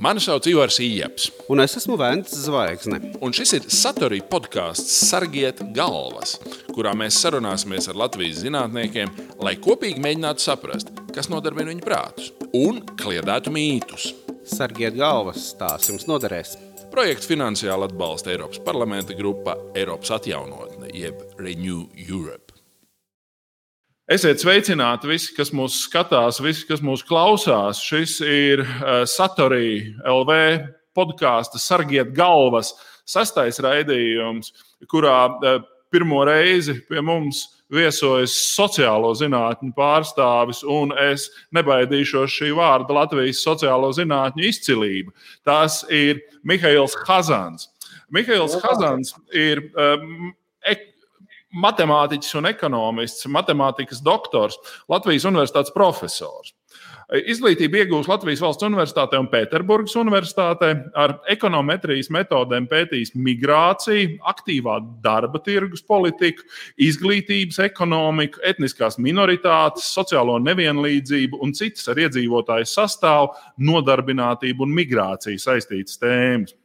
Mani sauc Ivars Ijaps. Un es esmu Vēns Zvaigzne. Un šis ir Satorija podkāsts Sargiet galvas, kurā mēs sarunāsimies ar Latvijas zinātniekiem, lai kopīgi mēģinātu saprast, kas nodarbina viņu prātus un kliedētu mītus. Sargiet galvas, tās jums noderēs. Projektu finansiāli atbalsta Eiropas parlamenta grupa Eiropas atjaunotne, jeb Renew Europe. Esiet sveicināti visi, kas mūs skatās, visi, kas mūs klausās. Šis ir uh, Satorija LV podkāstu Sargiet galvas sastais raidījums, kurā uh, pirmo reizi pie mums viesojas sociālo zinātņu pārstāvis, un es nebaidīšos šī vārda Latvijas sociālo zinātņu izcilība. Tas ir Mihails Hazans. Mihails Hazans ir um, ek matemātiķis un ekonomists, matemātikas doktors, Latvijas universitātes profesors. Izglītību iegūst Latvijas Valsts Universitātē un Pēterburgas Universitātē. Ar ekonometrijas metodēm pētījis migrāciju, aktīvā darba tirgus politiku, izglītības ekonomiku, etniskās minoritātes, sociālo nevienlīdzību un citas ar iedzīvotāju sastāvu, nodarbinātību un migrāciju saistītas tēmas.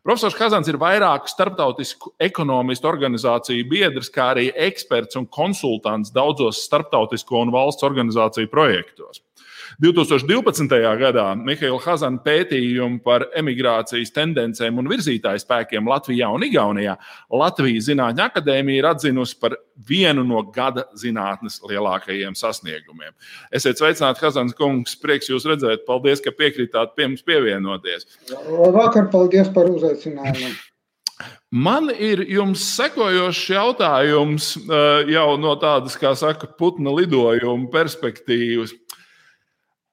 Profesors Kazans ir vairāku starptautisku ekonomistu organizāciju biedrs, kā arī eksperts un konsultants daudzos starptautisko un valsts organizāciju projektos. 2012. gadā Mihaila Hazana pētījumu par emigrācijas tendencēm un virzītāju spēkiem Latvijā un Igaunijā Latvijas Zinātņu akadēmija ir atzinusi par vienu no gada zinātnes lielākajiem sasniegumiem. Esiet sveicināti, Hazans kungs, prieks jūs redzēt. Paldies, ka piekritāt pie mums pievienoties. Vakar paldies par uzaicinājumu. Man ir jums sekojošs jautājums eh, jau no tādas, kā saka, putna lidojuma perspektīvas.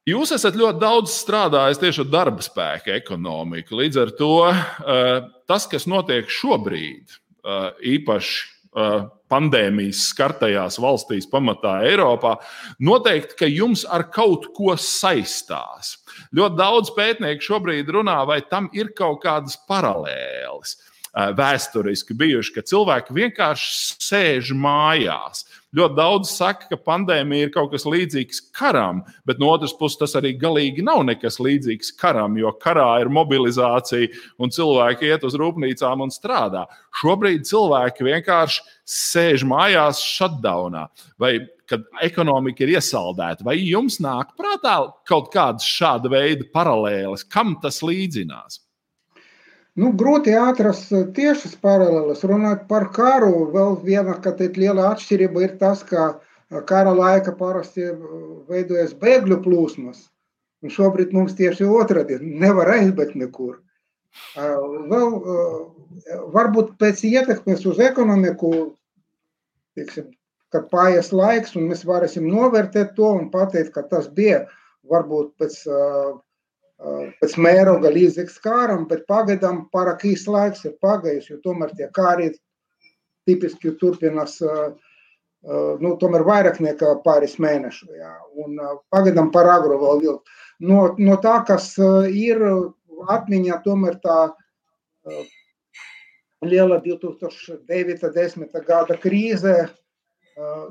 Jūs esat ļoti daudz strādājis tieši ar darba spēka ekonomiku. Līdz ar to eh, tas, kas notiek šobrīd, eh, īpaši eh, pandēmijas skartajās valstīs, pamatā Eiropā, noteikti, ka jums ar kaut ko saistās. Ļoti daudz pētnieku šobrīd runā, vai tam ir kaut kādas paralēles vēsturiski bijuši, ka cilvēki vienkārši sēž mājās. Ļoti daudz saka, ka pandēmija ir kaut kas līdzīgs karam, bet no otras puses tas arī galīgi nav nekas līdzīgs karam, jo karā ir mobilizācija un cilvēki iet uz rūpnīcām un strādā. Šobrīd cilvēki vienkārši sēž mājās shutdownā. Vai kad ekonomika ir iesaldēta, vai jums nāk prātā kaut kādas šāda veida paralēles, kam tas līdzinās? Nu, grūti atrast eh, tiešas paralēlas. Runājot par karu, vēl viena liela atšķirība ir tas, ka eh, kara laika parasti eh, veidojas bēgļu plūsmas. Un šobrīd mums tieši otrādi nevar aizbēgt nekur. Vēl varbūt pēc ietekmes uz ekonomiku, teiksim, kad paies laiks un mēs varēsim novērtēt to un pateikt, ka tas bija varbūt pēc pēc mēroga līdzīgs kāram, bet pagaidām pārāk īsts laiks ir pagājis, jo tomēr tie kāri tipiski turpinās nu, tomēr vairāk nekā pāris mēnešu. Jā. Un pagaidām par agru vēl vilkt. No, no tā, kas ir atmiņā, tomēr tā liela 2009. gada krīze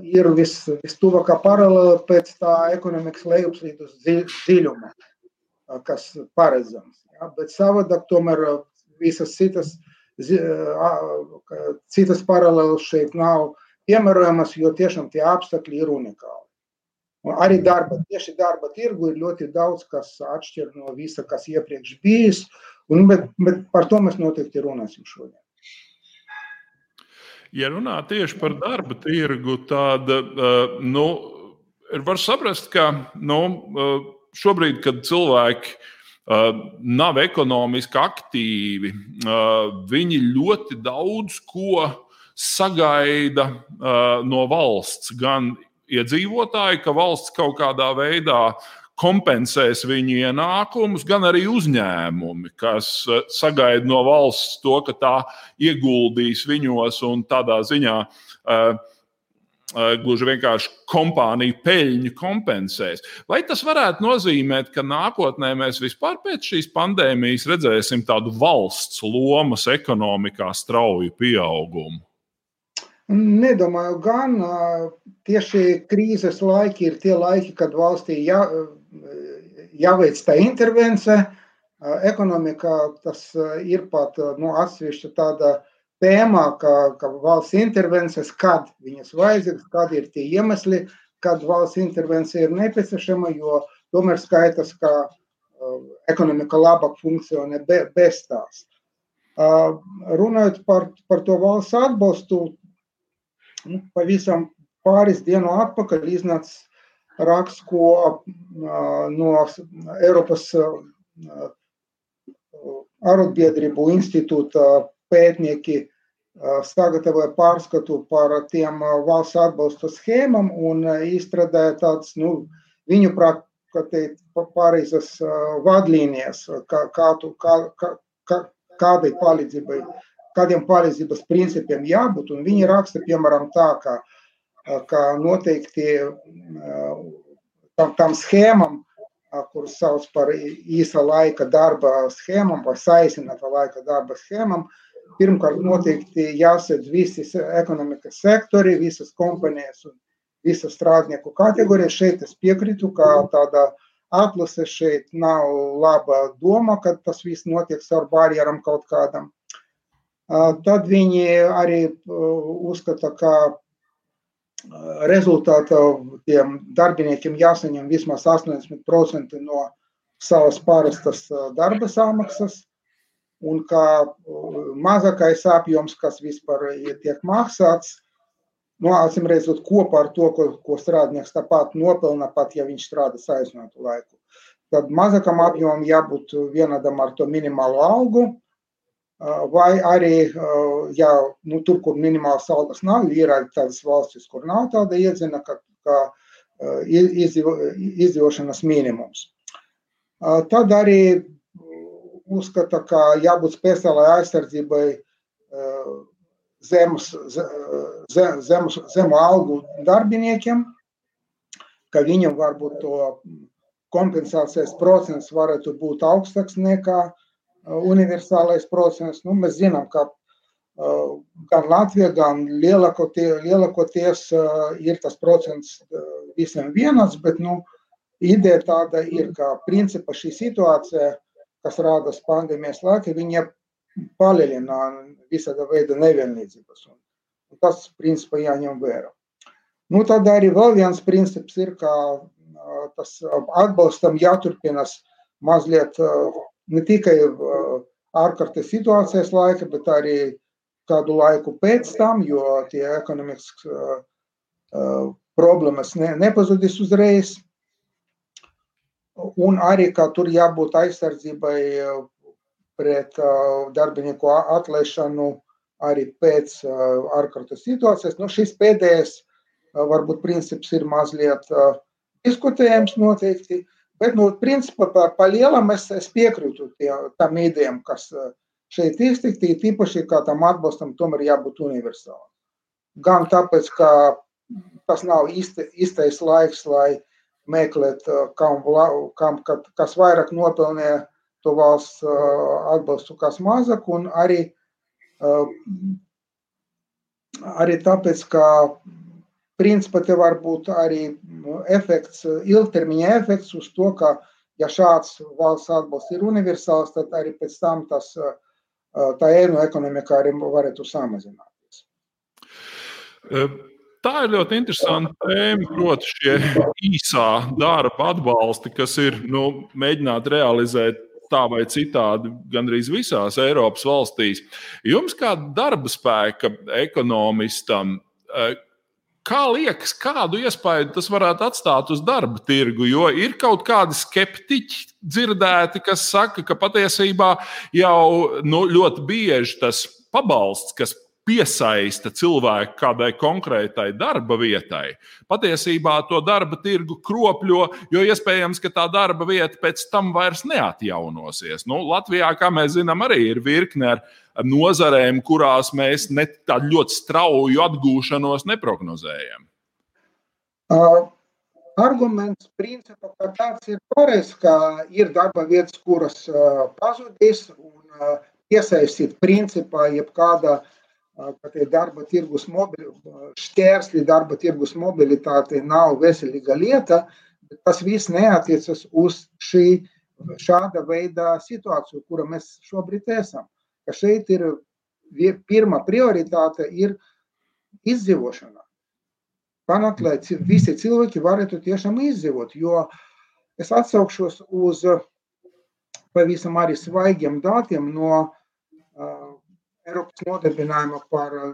ir vis, vistuvākā paralēla pēc tā ekonomikas lejupslīdes dziļuma kas paredzams. Ja? Bet savādāk tomēr visas citas, citas paralēlas šeit nav piemērojamas, jo tiešām tie apstākļi ir unikāli. Un arī darba, tieši darba tirgu ir ļoti daudz, kas atšķir no visa, kas iepriekš bijis, un, bet, bet par to mēs noteikti runāsim šodien. Ja runā tieši par darba tirgu, tad nu, var saprast, ka nu, šobrīd, kad cilvēki uh, nav ekonomiski aktīvi, uh, viņi ļoti daudz ko sagaida uh, no valsts. Gan iedzīvotāji, ka valsts kaut kādā veidā kompensēs viņu ienākumus, gan arī uzņēmumi, kas uh, sagaida no valsts to, ka tā ieguldīs viņos un tādā ziņā uh, gluži vienkārši kompānija peļņu kompensēs. Vai tas varētu nozīmēt, ka nākotnē mēs vispār pēc šīs pandēmijas redzēsim tādu valsts lomas ekonomikā strauju pieaugumu? Nedomāju, gan tieši krīzes laiki ir tie laiki, kad valstī jā, jāveic tā intervence, ekonomikā tas ir pat nu, atsevišķa tāda tēmā, ka, ka valsts intervences, kad viņas vajadzīgas, kad ir tie iemesli, kad valsts intervencija ir nepieciešama, jo tomēr skaitas, ka uh, ekonomika labāk funkcionē be, bez tās. Uh, runājot par, par to valsts atbalstu, nu, pavisam pāris dienu atpakaļ iznāca raksts, ko uh, no Eiropas arotbiedrību institūta pētnieki sagatavoja pārskatu par tiem valsts atbalsta schēmām un izstrādāja tādas, nu, viņu prāt, ka teikt, pareizas vadlīnijas, kā, kā tu, kā, kā, kādai palīdzībai, kādiem palīdzības principiem jābūt. Un viņi raksta, piemēram, tā, ka, ka noteikti tam, tam schēmam kuras sauc par īsa laika darba schēmām vai saīsināta laika darba schēmām. Pirmkārt, noteikti jāsadz visi ekonomikas sektori, visas kompanijas un visas strādnieku kategorijas. Šeit es piekrītu, ka tāda atlase šeit nav laba doma, ka tas viss notiek caur barjeram kaut kādam. Tad viņi arī uzskata, ka rezultātā tiem darbiniekiem jāsaņem vismaz 80% no savas parastas darba samaksas, un kā mazākais apjoms, kas vispār tiek maksāts, nu, acīm redzot, kopā ar to, ko, ko strādnieks tāpat nopelna, pat ja viņš strādā saiznotu laiku. Tad mazākam apjomam jābūt vienādam ar to minimālo algu, Vai arī, ja nu, tur, kur minimāls algas nav, ir arī tādas valstis, kur nav tāda iedzina, ka, ka izdzīvošanas minimums. Tad arī uzskata, ka jābūt speciālai aizsardzībai zemus, zemus, zemu algu darbiniekiem, ka viņam varbūt to kompensācijas procents varētu būt augstāks nekā uh, universālais procents. Nu, mēs zinām, ka uh, gan Latvija, gan lielākoties, lielākoties ir tas procents visiem vienāds, bet nu, ideja tāda ir, ka principā šī situācija, kas rādas pandēmijas laikā, viņa palielina visāda veida nevienlīdzības. Un, un tas, principā, jāņem vērā. Nu, tad arī vēl viens princips ir, ka tas atbalstam jāturpinās mazliet ne tikai ārkārtas situācijas laika, bet arī kādu laiku pēc tam, jo tie ekonomikas problēmas ne, nepazudīs uzreiz. Un arī, ka tur jābūt aizsardzībai pret darbinieku atlaišanu arī pēc ārkārtas situācijas. Nu, šis pēdējais varbūt princips ir mazliet diskutējams noteikti, Bet, nu, principā, pa, pa lielam es, es piekrītu tie, tam idejām, kas eh, šeit iztikti, tīpaši, kā tam atbalstam tomēr jābūt universālam. Gan tāpēc, ka tas nav īsti, īstais laiks, lai meklēt, eh, kam, kam kas vairāk nopelnīja to valsts eh, atbalstu, kas mazāk, un arī, arī tāpēc, ka principā te var būt arī nu, efekts, ilgtermiņa efekts uz to, ka, ja šāds valsts atbalsts ir universāls, tad arī pēc tam tas, tā ēnu ekonomika arī varētu samazināties. Tā ir ļoti interesanta tēma, proti, šie īsā darba atbalsti, kas ir nu, mēģināti realizēt tā vai citādi gandrīz visās Eiropas valstīs. Jums, kā darba spēka ekonomistam, Kā liekas, kādu iespēju tas varētu atstāt uz darba tirgu? Jo ir kaut kādi skeptiķi dzirdēti, kas saka, ka patiesībā jau nu, ļoti bieži tas pabalsts, kas piesaista cilvēku kādai konkrētai darba vietai, patiesībā to darba tirgu kropļo, jo iespējams, ka tā darba vieta pēc tam vairs neatjaunosies. Nu, Latvijā, kā mēs zinām, arī ir virkne ar nozarēm, kurās mēs ne tādu ļoti strauju atgūšanos neprognozējam. Uh. Arguments, principā, ka tāds ir pareizs, ka ir darba vietas, kuras uh, pazudīs, un uh, iesaistīt principā jebkāda uh, ka tie darba tirgus mobili, šķērsli darba tirgus mobilitāte nav veselīga lieta, bet tas viss neatiecas uz šī šāda veida situāciju, kura mēs šobrīd esam. Ka šeit ir pirmā prioritāte ir izdzīvošana. Panākt, lai visi cilvēki varētu tiešām izdzīvot, jo es atsaukšos uz pavisam arī svaigiem datiem no uh, Eiropas nodarbinājuma par uh,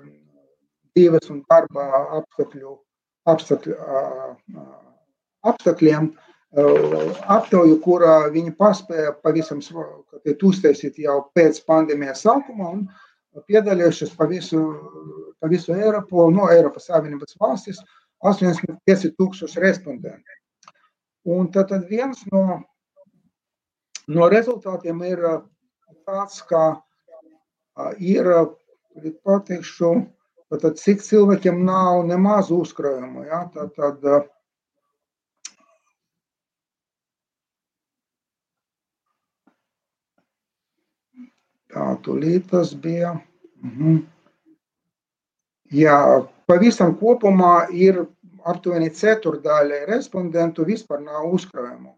dzīves un darba apstākļu, apstākļu, uh, apstākļiem. Uh, aptauju, kurā viņi paspēja pavisam uztaisīt jau pēc pandēmijas sākuma un piedalījušies pa visu, pa visu Eiropu, no Eiropas Savienības valstis 85 tūkstoši respondentu. Un tad, tad viens no, no rezultātiem ir tāds, ka ir, pateikšu, tad, cik cilvēkiem nav nemaz uzkrājumu. Ja? Tad, tad, Tā tūlīt tas bija. Mhm. Jā, pavisam kopumā ir aptuveni ceturdaļa respondentu vispār nav uzkrājumu.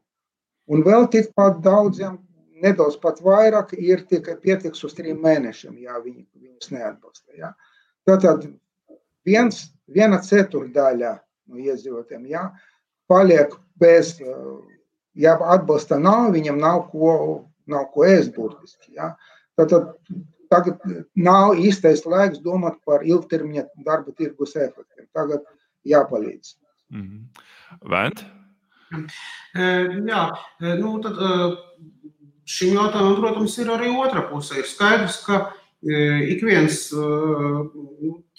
Un vēl tikpat daudziem, nedaudz pat vairāk, ir tikai pietiks uz trim mēnešiem, ja viņi viņus neatbalsta. Ja. Tātad viens, viena ceturdaļa no iedzīvotājiem ja, paliek bez, ja atbalsta nav, viņam nav ko, nav ko ēst burtiski. Ja. Tātad tagad nav īstais laiks domāt par ilgtermiņa darba tirgus efektiem. Tagad jāpalīdz. Mm -hmm. Vēnt? Jā, nu tad šim jautājumam, protams, ir arī otra puse. Ir skaidrs, ka ik viens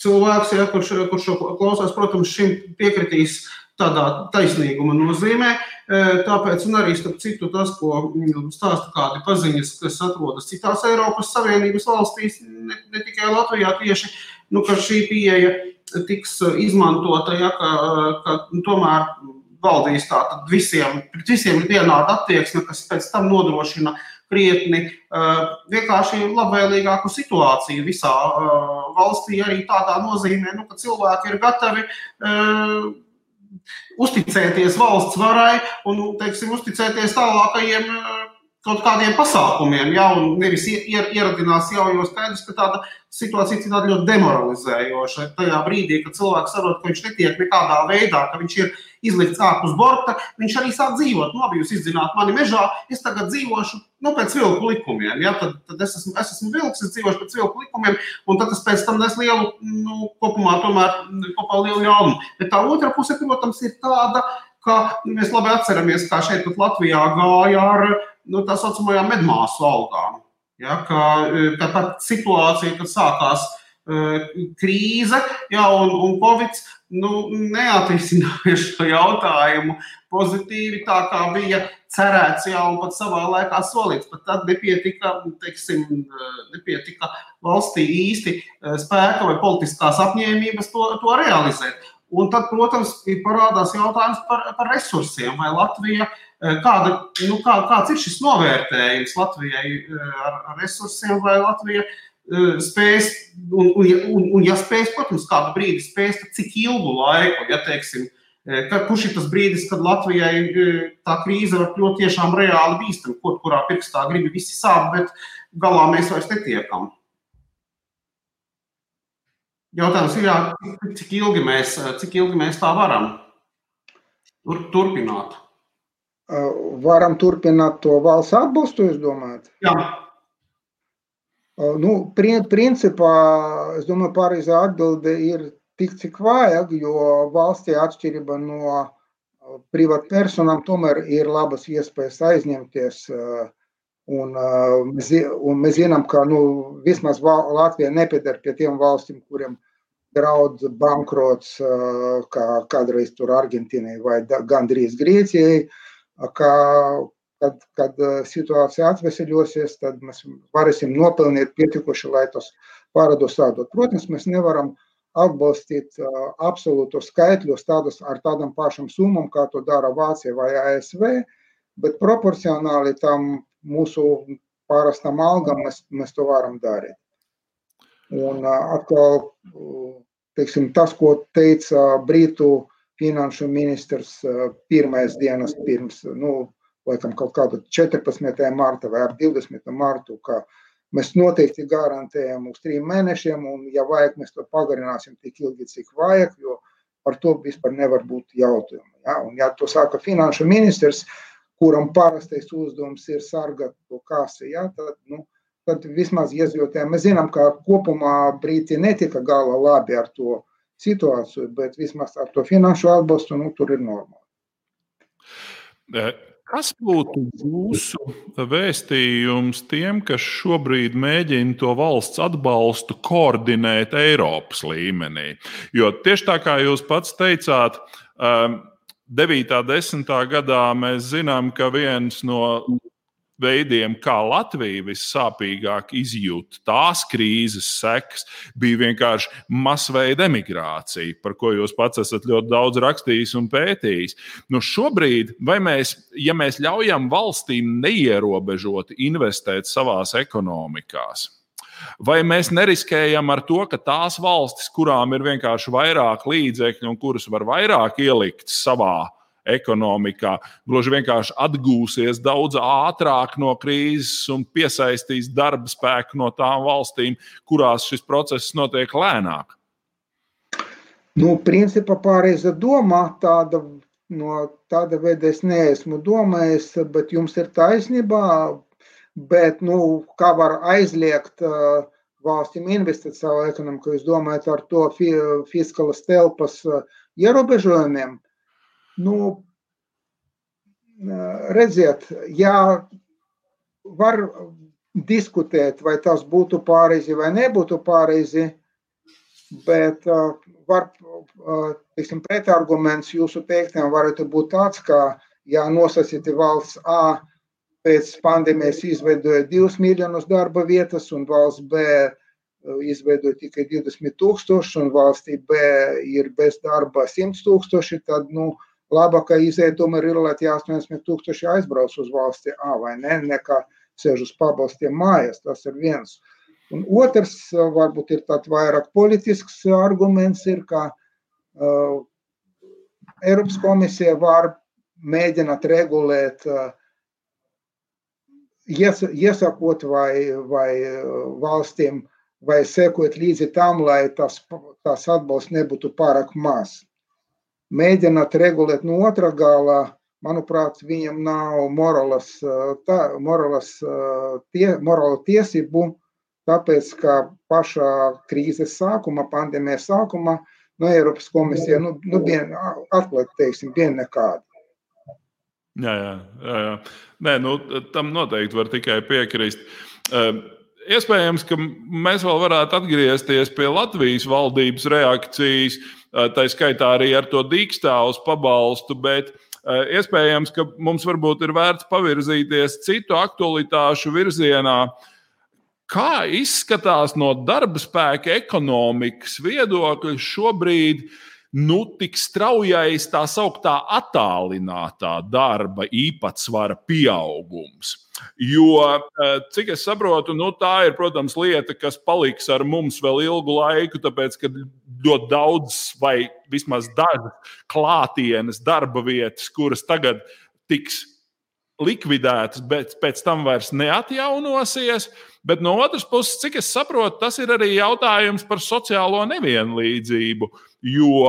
cilvēks, ja, kurš, kurš šo klausās, protams, šim piekritīs tādā taisnīguma nozīmē. Tāpēc, un arī starp citu, tas, ko mm, stāsta kādi paziņas, kas atrodas citās Eiropas Savienības valstīs, ne, ne tikai Latvijā, tieši nu, ka šī pieeja tiks izmantota, ja, ka, ka tomēr valdīs tātad visiem, pret visiem ir vienāda attieksme, kas pēc tam nodrošina krietni uh, vienkārši labvēlīgāku situāciju visā uh, valstī, arī tādā nozīmē, nu, ka cilvēki ir gatavi uh, uzticēties valsts varai un nu, teiksim, uzticēties tālākajiem eh, kaut kādiem pasākumiem, ja, nevis ieradinās jau jau skaidrs, ka tāda situācija citādi ļoti demoralizējoša. Tajā brīdī, kad cilvēks saprot, ka viņš netiek nekādā veidā, ka viņš ir izlikts ārpus borta, viņš arī sāk dzīvot. Labi, jūs izdzināt mani mežā, es tagad dzīvošu nu, pēc vilku likumiem. Ja? Tad, tad es, esmu, es esmu vilks, es dzīvošu pēc vilku likumiem, un tas pēc tam nes lielu, nu, kopumā tomēr kopā lielu jaunumu. Bet tā otra puse, protams, ir tāda, ka mēs labi atceramies, kā šeit pat Latvijā gāja ar nu, tā saucamajām medmāsu algām. Ja, ka, ka tā situācija, kad sākās krīze ja, un, un Covid, nu, neatrisināja šo jautājumu pozitīvi, tā kā bija cerēts jau pat savā laikā solīts. Pat tad nepietika, teiksim, nepietika valstī īsti spēka vai politiskās apņēmības to, to realizēt. Un tad, protams, parādās jautājums par, par resursiem. Vai Latvija, kāda, nu, kā, kāds ir šis novērtējums Latvijai ar, ar resursiem, vai Latvija eh, spēs, un, un, un, un ja spēs, protams, kādu brīdi spēs, tad cik ilgu laiku, ja teiksim, ka, kurš ir tas brīdis, kad Latvijai tā krīze var kļūt tiešām reāli bīstama, kaut kurā pirkstā gribi visi sāp, bet galā mēs vairs netiekam. Jautājums ir, jā, cik, ilgi mēs, cik ilgi mēs tā varam turpināt? Varam turpināt to valsts atbalstu, jūs domājat? Jā. Nu, principā, es domāju, pareizā atbilde ir tik, cik vajag, jo valstī atšķirība no privātpersonām tomēr ir labas iespējas aizņemties. Un, un mēs zinām, ka nu, vismaz Latvija nepiedara pie tiem valstīm, kuriem draud bankrots, kā kādreiz tur Argentīnai vai gandrīz Grieķijai, ka, kad, kad situācija atveseļosies, tad mēs varēsim nopelnīt pietikuši, lai tos pārādus atdot. Protams, mēs nevaram atbalstīt absolūtos skaitļus tādus ar tādām pašām summām, kā to dara Vācija vai ASV, bet proporcionāli tam mūsu parastam algam mēs, mēs to varam darīt. Un atkal teiksim, tas, ko teica Brītu finanšu ministrs pirmais dienas pirms, nu, laikam kaut kādu 14. marta vai ap 20. martu, ka mēs noteikti garantējam uz trim mēnešiem, un, ja vajag, mēs to pagarināsim tik ilgi, cik vajag, jo par to vispār nevar būt jautājumu. Ja? Un, ja to saka finanšu ministrs, kuram parastais uzdevums ir sargāt to kasi, ja? tad, nu, tad vismaz iedzīvotājiem mēs zinām, ka kopumā Brītija netika gala labi ar to situāciju, bet vismaz ar to finanšu atbalstu nu, tur ir normāli. Kas būtu jūsu vēstījums tiem, kas šobrīd mēģina to valsts atbalstu koordinēt Eiropas līmenī? Jo tieši tā kā jūs pats teicāt, 9. un 10. gadā mēs zinām, ka viens no veidiem, kā Latvija vissāpīgāk izjūt tās krīzes sekas, bija vienkārši masveida emigrācija, par ko jūs pats esat ļoti daudz rakstījis un pētījis. Nu šobrīd, vai mēs, ja mēs ļaujam valstīm neierobežoti investēt savās ekonomikās, Vai mēs neriskējam ar to, ka tās valstis, kurām ir vienkārši vairāk līdzekļu un kuras var vairāk ielikt savā ekonomikā. Gluži vienkārši atgūsies daudz ātrāk no krīzes un piesaistīs darba spēku no tām valstīm, kurās šis process notiek lēnāk. Nu, principā pareiza doma, tāda, no tāda veida es neesmu domājis, bet jums ir taisnība. Bet, nu, kā var aizliegt uh, valstīm investēt savā ekonomikā, jūs domājat ar to fiskālas telpas uh, ierobežojumiem? Nu, redziet, ja var diskutēt, vai tas būtu pareizi vai nebūtu pareizi, bet var, teiksim, pretarguments jūsu teiktiem varētu būt tāds, ka, ja nosacīti valsts A pēc pandēmijas izveidoja 2 miljonus darba vietas un valsts B izveidoja tikai 20 tūkstoši un valstī B ir bez darba 100 tūkstoši, tad, nu, labākā izēja tomēr ir, lai tie 80 tūkstoši aizbrauc uz valsti A vai ne, nekā sēž uz pabalstiem mājās. Tas ir viens. Un otrs, varbūt ir tāds vairāk politisks arguments, ir, ka uh, Eiropas komisija var mēģināt regulēt, uh, ies, iesakot vai, vai valstīm, vai sekot līdzi tam, lai tas, tas atbalsts nebūtu pārāk maz mēģināt regulēt no otra gala, manuprāt, viņam nav moralas, tā, moralas tie, morāla tiesību, tāpēc, ka pašā krīzes sākuma, pandēmijas sākuma, no Eiropas komisija, nu, nu bien, atklāt, teiksim, bien nekāda. Jā, jā, jā, jā. Nē, nu, tam noteikti var tikai piekrist. Iespējams, ka mēs vēl varētu atgriezties pie Latvijas valdības reakcijas tā skaitā arī ar to dīkstāvus pabalstu, bet iespējams, ka mums varbūt ir vērts pavirzīties citu aktualitāšu virzienā. Kā izskatās no darba spēka ekonomikas viedokļa šobrīd nu, tik straujais tā sauktā attālinātā darba īpatsvara pieaugums? Jo, cik es saprotu, nu, tā ir, protams, lieta, kas paliks ar mums vēl ilgu laiku, tāpēc, ka ļoti daudz, vai vismaz dažas klātienes darba vietas, kuras tagad tiks likvidētas, bet pēc tam vairs neatjaunosies. Bet no otras puses, cik es saprotu, tas ir arī jautājums par sociālo nevienlīdzību. Jo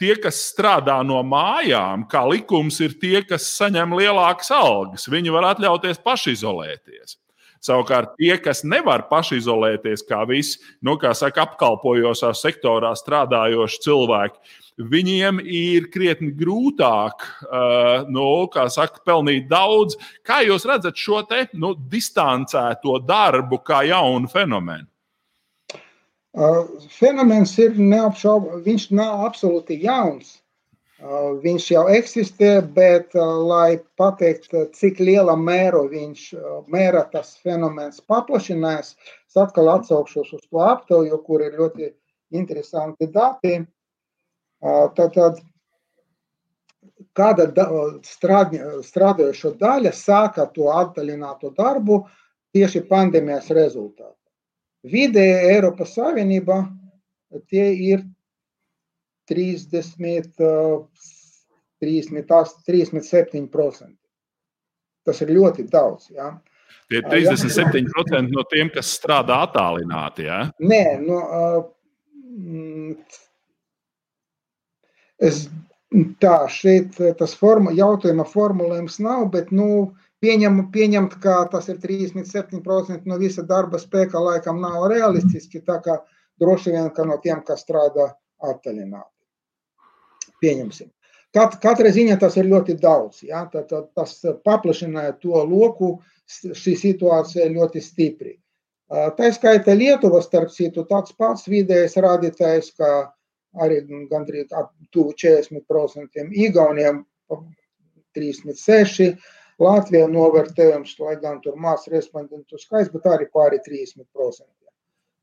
tie, kas strādā no mājām, kā likums, ir tie, kas saņem lielākas algas. Viņi var atļauties pašizolēties. Savukārt, tie, kas nevar pašizolēties, kā visi, nu, kā saka, apkalpojošā sektorā strādājoši cilvēki, viņiem ir krietni grūtāk, uh, nu, kā saka, pelnīt daudz. Kā jūs redzat šo te nu, distancēto darbu kā jaunu fenomenu? Uh, fenomens ir neapšaubāms, viņš nav absolūti jauns. Viņš jau eksistē, bet, lai pateiktu, cik lielā mērā viņš mērā tas fenomens paplašinās, es atkal atsaukšos uz to aptauju, kur ir ļoti interesanti dati. Tātad, kāda strādājošo daļa sāka to atdaļināto darbu tieši pandēmijas rezultātā. Vidēji Eiropas Savienībā tie ir 30, 38, 37%. tas ir ļoti daudz. Ja. Tie ir 37% no tiem, kas strādā attālināti. Ja? Nē, no, uh, es tā, šeit tas forma, jautājuma formulējums nav, bet, nu, pieņem, pieņemt, ka tas ir 37% no visa darba spēka, laikam nav realistiski, tā kā droši vien, ka no tiem, kas strādā attālināti. Pieņemsim. Kat, katra ziņa tas ir ļoti daudz. Ja? Tad, tad, tas paplašināja to loku, šī situācija ļoti stipri. Tā skaita Lietuva, starp citu, tāds pats vidējais rādītājs, kā arī gandrīz ap 40%, Igauniem 36%, Latvijā novērtējums, lai gan tur maz respondentu skaits, bet arī pāri 30%.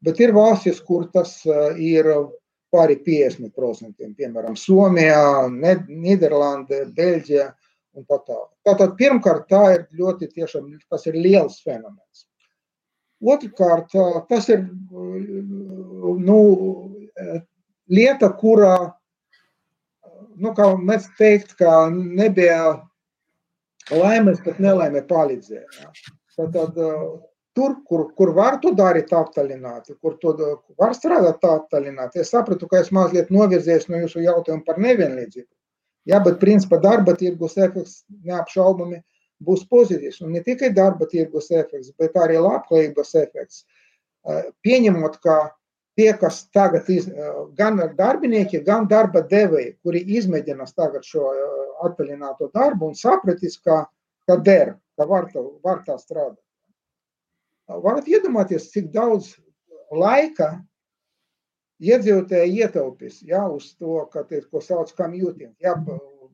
Bet ir valstis, kur tas ir pāri 50%, piemēram, Somijā, Nīderlandē, Beļģijā un tā tālāk. Tātad, pirmkārt, tā ir ļoti tiešām, tas ir liels fenomens. Otrkārt, tas ir nu, lieta, kurā, nu, kā mēs teikt, ka nebija laimes, bet nelaime palīdzēja. Tad, tur, kur, kur var to darīt attālināti, kur to var strādāt attālināti, es sapratu, ka es mazliet novirzies no jūsu jautājuma par nevienlīdzību. Jā, bet principā darba tirgus efekts neapšaubami būs pozitīvs. Un ne tikai darba tirgus efekts, bet arī labklājības efekts. Pieņemot, ka tie, kas tagad iz, gan darbinieki, gan darba devēji, kuri izmēģinās tagad šo attālināto darbu un sapratīs, ka, ka der, ka var tā, var tā strādāt varat iedomāties, cik daudz laika iedzīvotāji ietaupīs ja, uz to, ka te, ko sauc commuting, ja,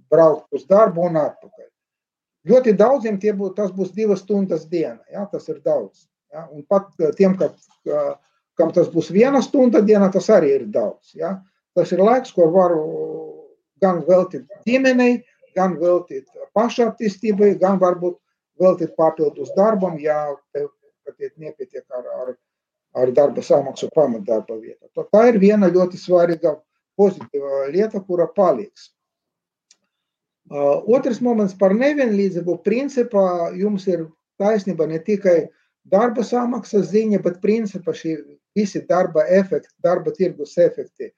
braukt uz darbu un atpakaļ. Ļoti daudziem būs, tas būs divas stundas dienā, ja, tas ir daudz. Ja, un pat tiem, ka, kam tas būs viena stunda dienā, tas arī ir daudz. Ja. Tas ir laiks, ko varu gan veltīt ģimenei, gan veltīt pašattīstībai, gan varbūt veltīt papildus darbam, ja ka nepietiek ar, ar, ar darba samaksu pamatdarba vietā. Tā ir viena ļoti svarīga pozitīva lieta, kura paliks. Uh, otrs moments par nevienlīdzību. Principā jums ir taisnība ne tikai darba samaksas ziņa, bet principā šī visi darba efekti, darba tirgus efekti,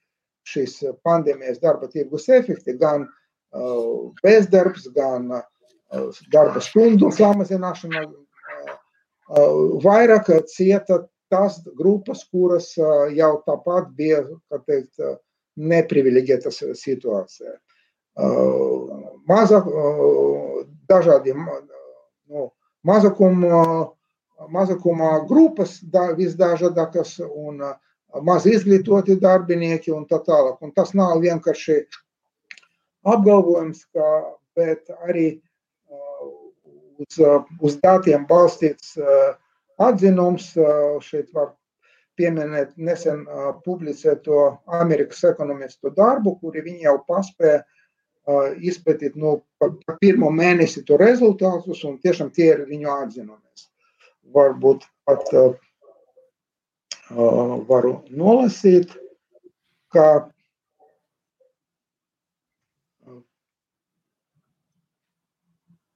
šīs pandēmijas darba tirgus efekti, gan uh, bezdarbs, gan uh, darba stundu samazināšana, vairāk cieta tās grupas, kuras jau tāpat bija teikt, neprivileģētas situācijā. Maza, dažādi nu, mazākuma, mazākuma grupas visdažādākas un maz izglītoti darbinieki un tā tālāk. Un tas nav vienkārši apgalvojums, ka, bet arī uz, uz datiem balstīts atzinums. Šeit var pieminēt nesen publicēto Amerikas ekonomistu darbu, kuri viņi jau paspēja izpētīt no nu, pirmo mēnesi to rezultātus, un tiešām tie ir viņu atzinumies. Varbūt pat uh, varu nolasīt, ka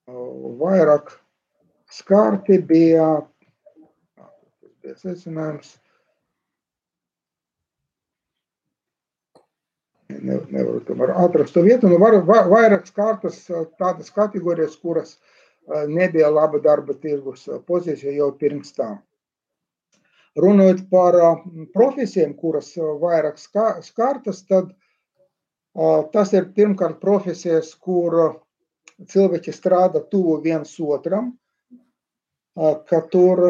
vairāk skarti bija, bija secinājums. Ne, nevaru tomēr atrast to vietu. Nu, var, var, vairāk skartas tādas kategorijas, kuras nebija laba darba tirgus pozīcija jau pirms tam. Runājot par profesijām, kuras vairāk skartas, tad tas ir pirmkārt profesijas, kur cilvēki strādā tuvu viens otram, ka tur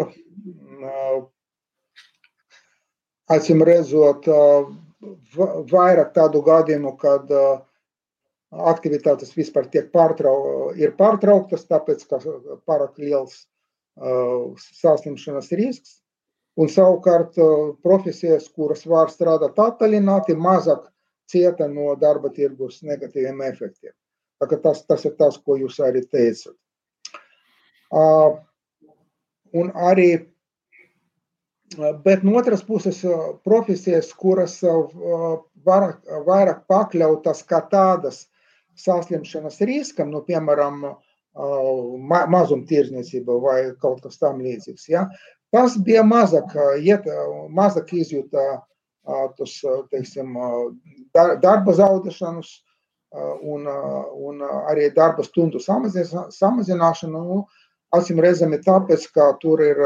acīm redzot vairāk tādu gadījumu, kad aktivitātes vispār tiek pārtrau, ir pārtrauktas, tāpēc, ka pārāk liels saslimšanas risks. Un savukārt profesijas, kuras var strādāt attālināti, mazāk cieta no darba tirgus negatīviem efektiem. Tas, tas ir tas, ko jūs arī teicat. Uh, un arī, bet no otras puses, profesijas, kuras vairāk, vairāk pakļautas kā tādas saslimšanas riskam, nu, piemēram, ma mazumtirdzniecība vai kaut kas tam līdzīgs. Ja? Tas bija mazāk, iet, mazāk izjūta tos, teiksim, darba zaudēšanas un, un arī darba stundu samazināšanu. Nu, acīm redzami tāpēc, ka tur ir,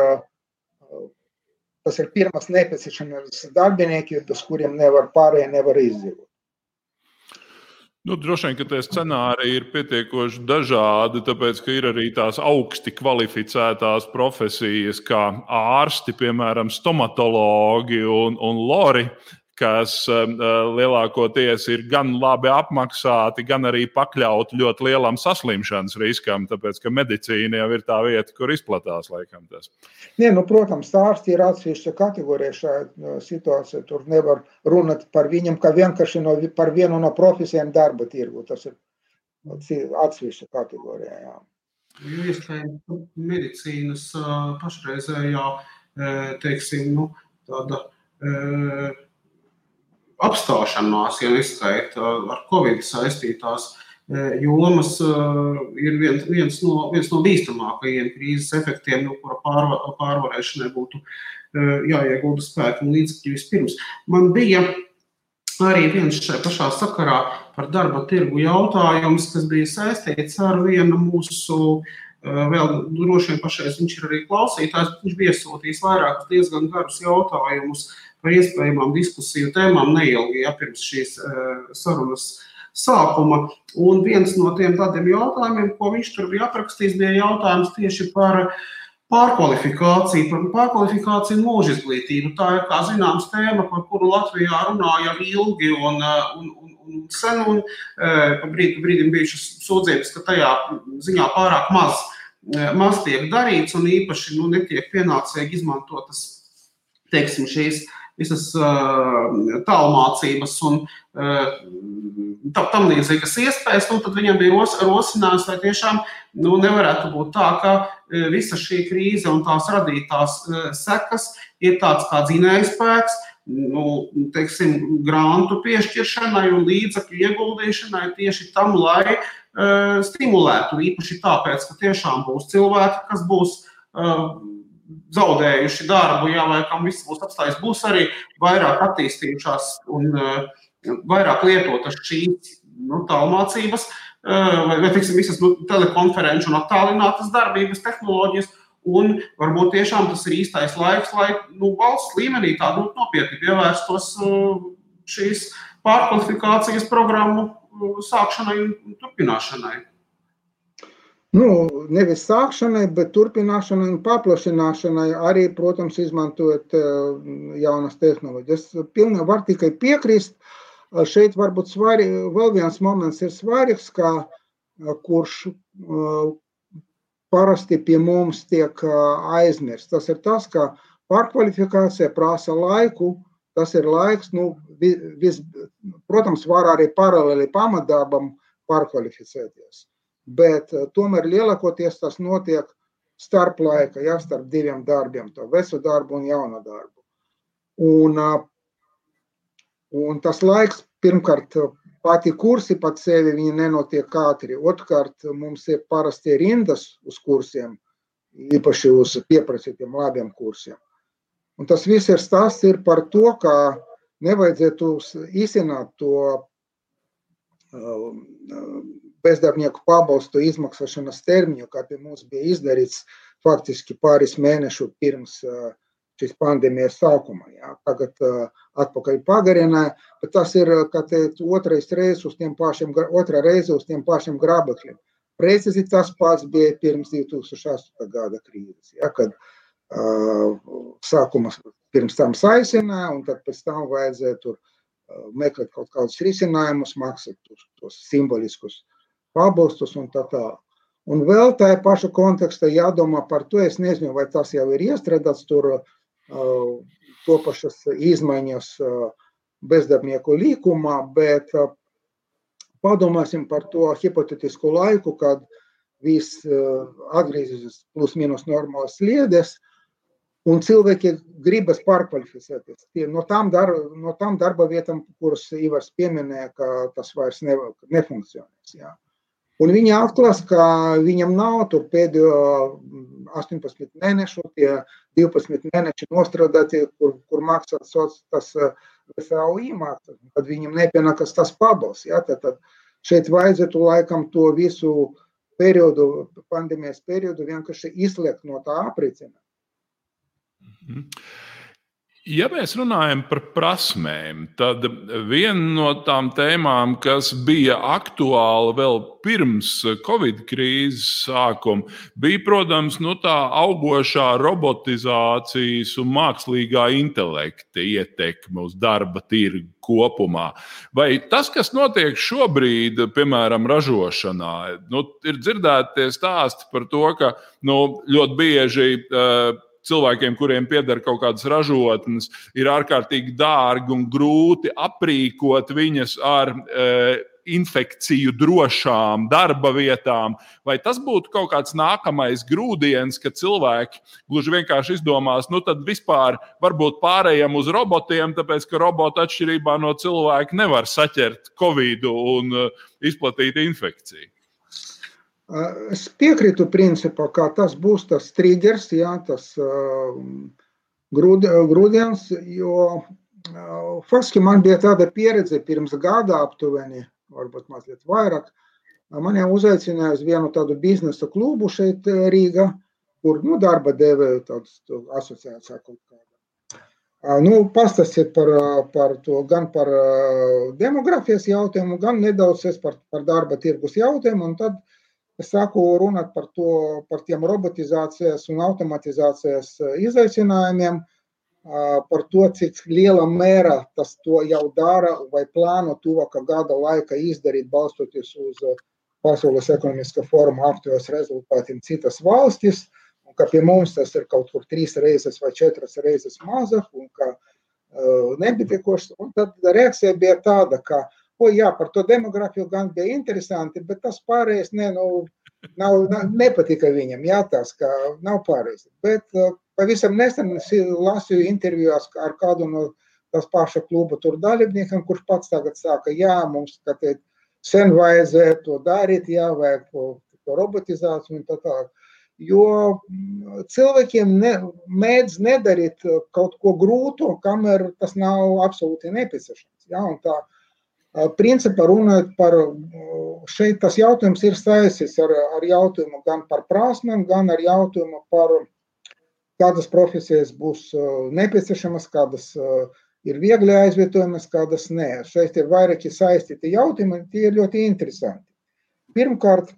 tas ir pirmas nepieciešamības darbinieki, bez kuriem nevar pārējie nevar izdzīvot. Nu, droši vien, ka tie scenāriji ir pietiekoši dažādi, tāpēc, ka ir arī tās augsti kvalificētās profesijas, kā ārsti, piemēram, stomatologi un, un lori, kas um, uh, lielākoties ir gan labi apmaksāti, gan arī pakļauti ļoti lielam saslimšanas riskam, tāpēc ka medicīna jau ir tā vieta, kur izplatās laikam tas. Nē, nu, protams, ārsti ir atsevišķa kategorija šajā uh, situācijā. Tur nevar runāt par viņiem, kā vienkārši no, par vienu no profesijām darba tirgu. Tas ir atsevišķa kategorija. Jā. Iespējams, medicīnas uh, pašreizējā, teiksim, nu, tāda apstāšanās, ja neskaita ar Covid saistītās e, jomas, e, ir viens, viens, no, viens no bīstamākajiem krīzes efektiem, no kura pārva, pārvarēšanai būtu e, jāiegulda spēki un līdzekļi vispirms. Man bija arī viens šajā pašā sakarā par darba tirgu jautājums, kas bija saistīts ar vienu mūsu Vēl droši vien pašais viņš ir arī klausītājs, viņš bija iesūtījis vairākus diezgan garus jautājumus par iespējamām diskusiju tēmām neilgi ja, pirms šīs uh, sarunas sākuma. Un viens no tiem tādiem jautājumiem, ko viņš tur bija aprakstījis, bija jautājums tieši par pārkvalifikāciju, par pārkvalifikāciju mūža izglītību. Tā ir, kā zināms, tēma, par kuru Latvijā runāja ilgi un, un, un, un sen, un pa brīdi, brīdim bijušas sūdzības, ka tajā ziņā pārāk maz, maz tiek darīts un īpaši nu, netiek pienācīgi izmantotas teiksim, šīs visas uh, tālmācības un uh, tam līdzīgas iespējas, nu, tad viņam bija ros, rosinājums, vai tiešām nu, nevarētu būt tā, ka visa šī krīze un tās radītās sekas ir tāds kā dzinējspēks, nu, teiksim, grantu piešķiršanai un līdzekļu ieguldīšanai tieši tam, lai uh, stimulētu. Īpaši tāpēc, ka tiešām būs cilvēki, kas būs uh, zaudējuši darbu, jā, vai kam viss būs apstājis, būs arī vairāk attīstījušās un uh, vairāk lietotas šīs nu, tālmācības, uh, vai, vai tiksim, visas nu, telekonferenču un attālinātas darbības tehnoloģijas. Un varbūt tiešām tas ir īstais laiks, lai nu, valsts līmenī tādu nopietni pievērstos uh, šīs pārkvalifikācijas programmu sākšanai un turpināšanai. Nu, nevis sākšanai, bet turpināšanai un paplašināšanai, arī, protams, izmantojot jaunas tehnoloģijas. Es pilnīgi varu tikai piekrist. Šeit varbūt svari, vēl viens moments ir svarīgs, kā, kurš parasti pie mums tiek aizmirsts. Tas ir tas, ka pārkvalifikācija prasa laiku. Tas ir laiks, nu, vis, protams, var arī paralēli pamatdarbam pārkvalificēties bet eh, tomēr lielākoties tas notiek starp laika, ja, starp diviem darbiem, to vecu darbu un jaunu darbu. Un, eh, un tas laiks, pirmkārt, pati kursi pat sevi viņi nenotiek ātri. Otrkārt, mums ir parasti rindas uz kursiem, īpaši uz pieprasītiem labiem kursiem. Un tas viss ir stāsts ir par to, ka nevajadzētu īstenāt to uh, bezdarbnieku pabalstu izmaksāšanas termiņu, kā pie mums bija izdarīts faktiski pāris mēnešu pirms šīs pandēmijas sākuma. Jā. Tagad atpakaļ pagarināja, bet tas ir, teikt, otrais reizes uz tiem pašiem, otrā reize uz tiem pašiem grabekļiem. Precīzi tas pats bija pirms 2008. gada krīzes, ja, kad uh, sākuma pirms tam saisināja, un tad pēc tam vajadzēja tur uh, meklēt kaut kādus risinājumus, maksāt tos, tos simboliskus pabalstus un tā tālāk. Un vēl tā paša kontekstā jādomā par to, es nezinu, vai tas jau ir iestrādāts tur uh, to pašas izmaiņas uh, bezdarbnieku līkumā, bet uh, padomāsim par to hipotetisku laiku, kad viss atgriezīsies plus mīnus normālas sliedes, un cilvēki gribas pārkvalificēties. Tie, no, tām dar, no tām darba vietām, kuras Ivars pieminēja, ka tas vairs ne, nefunkcionēs. Jā. Un viņi atklās, ka viņam nav tur pēdējo 18 mēnešu, tie 12 mēneši nostrādāti, kur, kur maksā tas VSAU iemaksas, tad viņam nepienākas tas pabals. Ja? Tad, tad šeit vajadzētu laikam to visu periodu, pandēmijas periodu vienkārši izliekt no tā apricina. Mm -hmm. Ja mēs runājam par prasmēm, tad viena no tām tēmām, kas bija aktuāla vēl pirms Covid krīzes sākuma, bija, protams, nu, tā augošā robotizācijas un mākslīgā intelekta ietekme uz darba tirgu kopumā. Vai tas, kas notiek šobrīd, piemēram, ražošanā, nu, ir dzirdēti stāsti par to, ka nu, ļoti bieži uh, cilvēkiem, kuriem pieder kaut kādas ražotnes, ir ārkārtīgi dārgi un grūti aprīkot viņas ar e, infekciju drošām darba vietām, vai tas būtu kaut kāds nākamais grūdienis, ka cilvēki gluži vienkārši izdomās, nu tad vispār varbūt pārējiem uz robotiem, tāpēc ka roboti atšķirībā no cilvēka nevar saķert covid un e, izplatīt infekciju. Es piekrītu principā, ka tas būs tas triggers, jā, tas grūdienis, jo faktiski man bija tāda pieredze pirms gada aptuveni, varbūt mazliet vairāk. Mani uzaicināja uz vienu tādu biznesa klubu šeit Rīgā, kur nu, darba devēju tādu asociācijā kaut kādā. Nu, pastāstiet par, par to, gan par demografijas jautājumu, gan nedaudz par, par darba tirgus jautājumu. Un tad uh, Es sāku runāt par, to, par tiem robotizācijas un automatizācijas izaicinājumiem, par to, cik lielā mērā tas to jau dara vai plāno tuvākā gada laikā izdarīt, balstoties uz Pasaules ekonomiskā foruma aktīvos rezultātiem citas valstis, un ka pie mums tas ir kaut kur trīs reizes vai četras reizes mazāk, un ka uh, nebitiekoši. Un tad reakcija bija tāda, ka uh, O, jā, par to demografiju gan bija interesanti, bet tas pārējais ne, nu, nav, nav, nepatika viņam. Jā, tas kā nav pārējais. Bet uh, pavisam nesen lasīju intervijās ar kādu no tās paša kluba tur dalībniekiem, kurš pats tagad saka, jā, mums skatīt, sen vajadzēja to darīt, jā, vajag to, to robotizāciju un tā tālāk. Jo mm, cilvēkiem ne, mēdz nedarīt kaut ko grūtu, kamēr tas nav absolūti nepieciešams. Ja? Un tā, uh, Principā runājot par šeit, tas jautājums ir saistīts ar, ar jautājumu gan par prasmēm, gan ar jautājumu par kādas profesijas būs nepieciešamas, kādas ir viegli aizvietojamas, kādas nē. Šeit ir vairāki saistīti jautājumi, tie ir ļoti interesanti. Pirmkārt,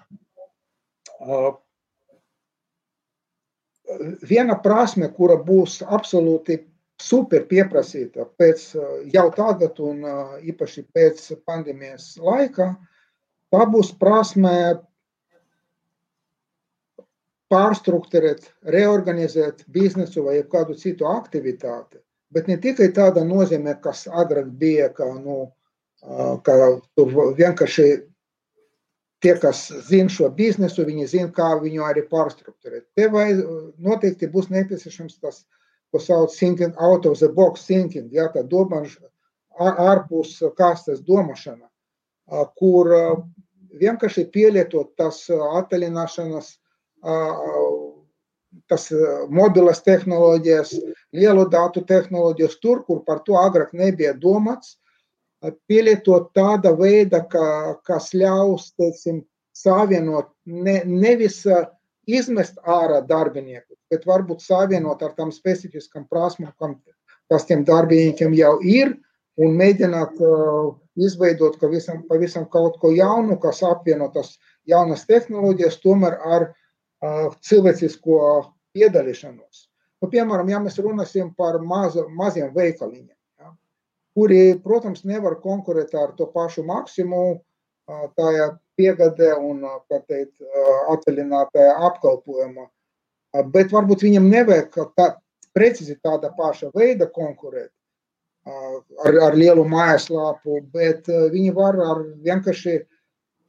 viena prasme, kura būs absolūti super pieprasīta pēc jau tagad, un īpaši pēc pandēmijas laika, tā būs prasme pārstruktūrēt, reorganizēt biznesu vai kādu citu aktivitāti. Bet ne tikai tāda nozīmē, kas agrāk bija, ka, nu, ka tur vienkārši tie, kas zina šo biznesu, viņi zina, kā viņu arī pārstruktūrēt. Te vai noteikti būs nepieciešams tas ko sauc thinking out of the box thinking, ja, tā domāšana ārpus kastes domāšana, kur vienkārši pielietot tas attālināšanas, tas mobilas tehnoloģijas, lielu datu tehnoloģijas tur, kur par to agrāk nebija domāts, pielietot tāda veida, ka, kas ļaus, teiksim, savienot ne, nevis izmest ārā darbinieku, bet varbūt savienot ar tām specifiskām prasmām, kas tiem darbiniekiem jau ir, un mēģināt uh, izveidot pavisam, pavisam kaut ko jaunu, kas apvieno tas jaunas tehnoloģijas, tomēr ar uh, cilvēcisko piedalīšanos. Nu, piemēram, ja mēs runāsim par maza, maziem veikaliņiem, ja, kuri, protams, nevar konkurēt ar to pašu maksimumu, uh, tajā piegādē un teikt, atvaļinātajā apkalpojumā. Bet varbūt viņam nevajag tā, precīzi tāda paša veida konkurēt ar, ar lielu mājaslapu, bet viņi var ar vienkārši,